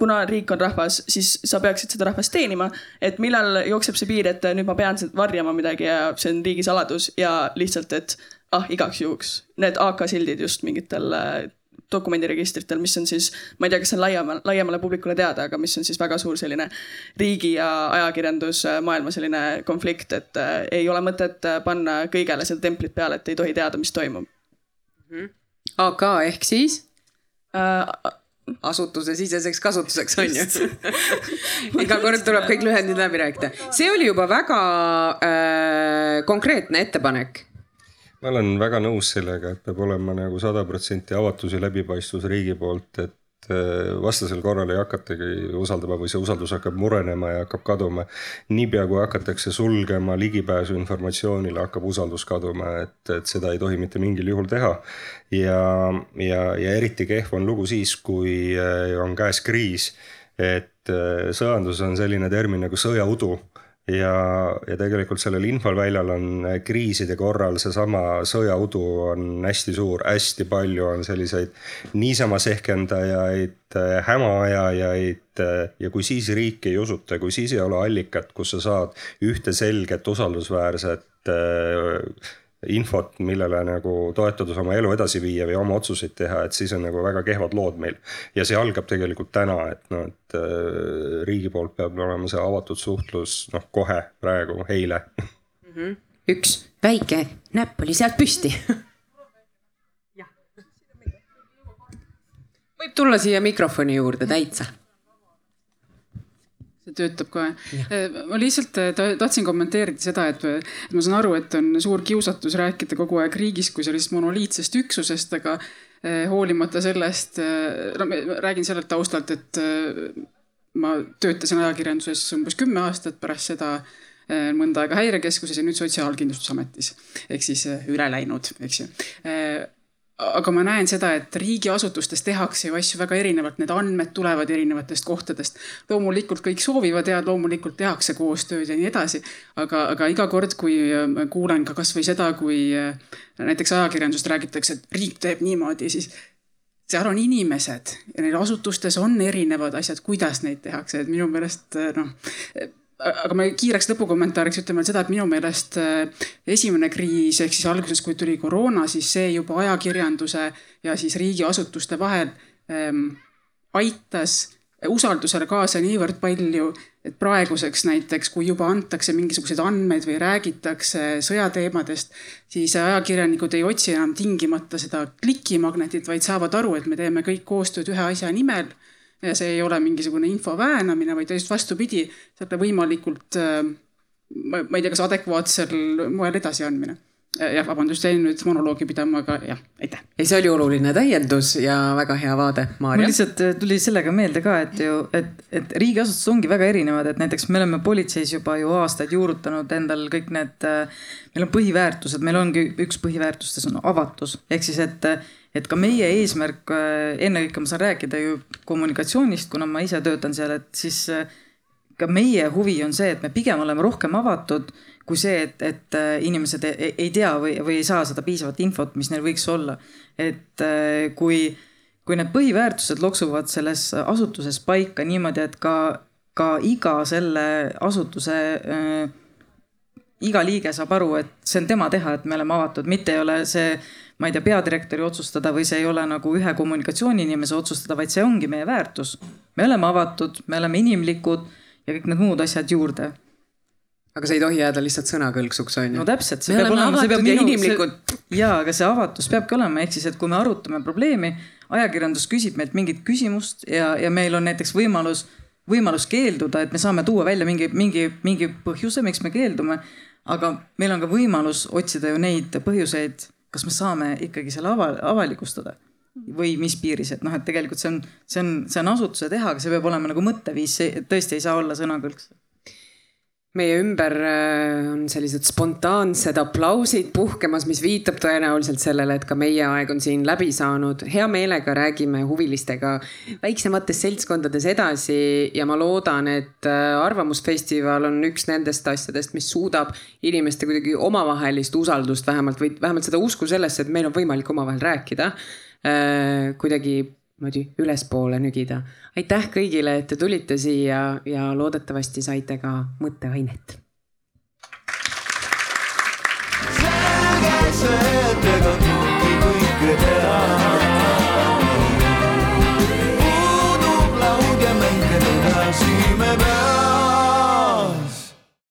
kuna riik on rahvas, siis sa peaksid seda rahvast teenima. et millal jookseb see piir, et nüüd ma pean varjama midagi ja see on riigisaladus ja lihtsalt, et ah, igaks juhuks. Need AK-sildid just mingitel äh, dokumendiregistritel, mis on siis, ma ei tea, kas see on laiema, laiemale publikule teada, aga mis on siis väga suur selline riigi ja ajakirjandusmaailma selline konflikt, et äh, ei ole mõtet äh, panna kõigele seda templit peale, et ei tohi teada, mis toimub mm. -hmm. AK ehk siis äh,? Asutusesiseseks kasutuseks on ju iga kord tuleb kõik lühendid läbi rääkida. see oli juba väga äh, konkreetne ettepanek. ma olen väga nõus sellega, et peab olema nagu sada protsenti avatus ja läbipaistvus riigi poolt, et vastasel korral ei hakatagi usaldama või see usaldus hakkab murenema ja hakkab kaduma. niipea kui hakatakse sulgema ligipääsu informatsioonile, hakkab usaldus kaduma, et, et seda ei tohi mitte mingil juhul teha. ja, ja, ja eriti kehv on lugu siis, kui äh, on käes kriis. et äh, sõjandus on selline termin nagu sõjaudu ja, ja tegelikult sellel infoväljal on kriiside korral seesama sõjaudu on hästi suur, hästi palju on selliseid niisama sehkendajaid, hämaajajaid ja kui siis riiki ei usuta, kui siis ei ole allikat, kus sa saad ühte selget usaldusväärset infot, millele nagu toetudes oma elu edasi viia või oma otsuseid teha, et siis on nagu väga kehvad lood meil. ja see algab tegelikult täna, et noh, et äh, riigi poolt peab olema see avatud suhtlus noh, kohe praegu, eile mm. -hmm. üks väike näpp oli sealt püsti võib tulla siia mikrofoni juurde täitsa see töötab kohe. Äh, ma lihtsalt äh, tahtsin kommenteerida seda, et ma saan aru, et on suur kiusatus rääkida kogu aeg riigist kui sellisest monoliitsest üksusest, aga äh, hoolimata sellest, no ma räägin sellelt taustalt, et ma töötasin ajakirjanduses umbes kümme aastat pärast seda mõnda aega häirekeskuses ja nüüd Sotsiaalkindlustusametis. Ehk siis üle läinud, eks ju aga ma näen seda, et riigiasutustes tehakse ju asju väga erinevalt, need andmed tulevad erinevatest kohtadest. loomulikult kõik soovivad ja loomulikult tehakse koostööd ja nii edasi. aga, aga iga kord, kui ma kuulen ka kasvõi seda, kui näiteks ajakirjandusest räägitakse, et riik teeb niimoodi, siis seal on inimesed ja neil asutustes on erinevad asjad, kuidas neid tehakse, et minu meelest noh aga ma kiireks lõpukommentaariks ütlen veel seda, et minu meelest äh, esimene kriis ehk siis alguses, kui tuli koroona, siis see juba ajakirjanduse ja siis riigiasutuste vahel ähm, aitas usaldusele kaasa niivõrd palju, et praeguseks näiteks, kui juba antakse mingisuguseid andmeid või räägitakse sõjateemadest, siis ajakirjanikud ei otsi enam tingimata seda klikimagnetit, vaid saavad aru, et me teeme kõik koostööd ühe asja nimel ja see ei ole mingisugune info väänamine, vaid just vastupidi, selle võimalikult, äh, ma ei tea, kas adekvaatsel moel edasiandmine jah, vabandust, jäin nüüd monoloogi pidama, aga jah, aitäh. ei, see oli oluline täiendus ja väga hea vaade, Maarja. mul lihtsalt äh, tuli sellega meelde ka, et ju, et, et riigiasutused ongi väga erinevad, et näiteks me oleme politseis juba ju aastaid juurutanud endal kõik need, äh, meil on põhiväärtused, meil ongi üks põhiväärtustes on avatus, ehk siis, et et ka meie eesmärk, äh, ennekõike ma saan rääkida ju kommunikatsioonist, kuna ma ise töötan seal, et siis äh, ka meie huvi on see, et me pigem oleme rohkem avatud kui see, et, et äh, inimesed ei, ei tea või, või ei saa seda piisavat infot, mis neil võiks olla. et kui, kui need põhiväärtused loksuvad selles asutuses paika niimoodi, et ka, ka iga selle asutuse äh, iga liige saab aru, et see on tema teha, et me oleme avatud, mitte ei ole see ma ei tea, peadirektori otsustada või see ei ole nagu ühe kommunikatsiooniinimese otsustada, vaid see ongi meie väärtus. me oleme avatud, me oleme inimlikud ja kõik need muud asjad juurde. Aga see ei tohi jääda lihtsalt sõnakõlksuks, on ju? no täpselt. me oleme olema, avatud ja inimlikud. ja, aga see avatus peabki olema, ehk siis, et kui me arutame probleemi, ajakirjandus küsib meilt mingit küsimust ja, ja meil on näiteks võimalus, võimalus keelduda, et me saame tuua välja mingi, mingi, mingi põhjuse, miks me keeldume. aga meil on ka võimalus otsida ju neid põhjuseid kas me saame ikkagi selle ava, avalikustada või mis piiris, et noh, et tegelikult see on, see on, see on asutuse teha, aga see peab olema nagu mõtteviis, see tõesti ei saa olla sõnakõlks meie ümber äh, on sellised spontaansed aplausid puhkemas, mis viitab tõenäoliselt sellele, et ka meie aeg on siin läbi saanud. hea meelega räägime huvilistega väiksemates seltskondades edasi ja ma loodan, et äh, Arvamusfestival on üks nendest asjadest, mis suudab inimeste kuidagi omavahelist usaldust vähemalt või vähemalt seda usku sellesse, et meil on võimalik omavahel rääkida äh, kuidagi niimoodi ülespoole nügida. aitäh kõigile, et te tulite siia ja loodetavasti saite ka mõtteainet. selge see, et ega kõike teha.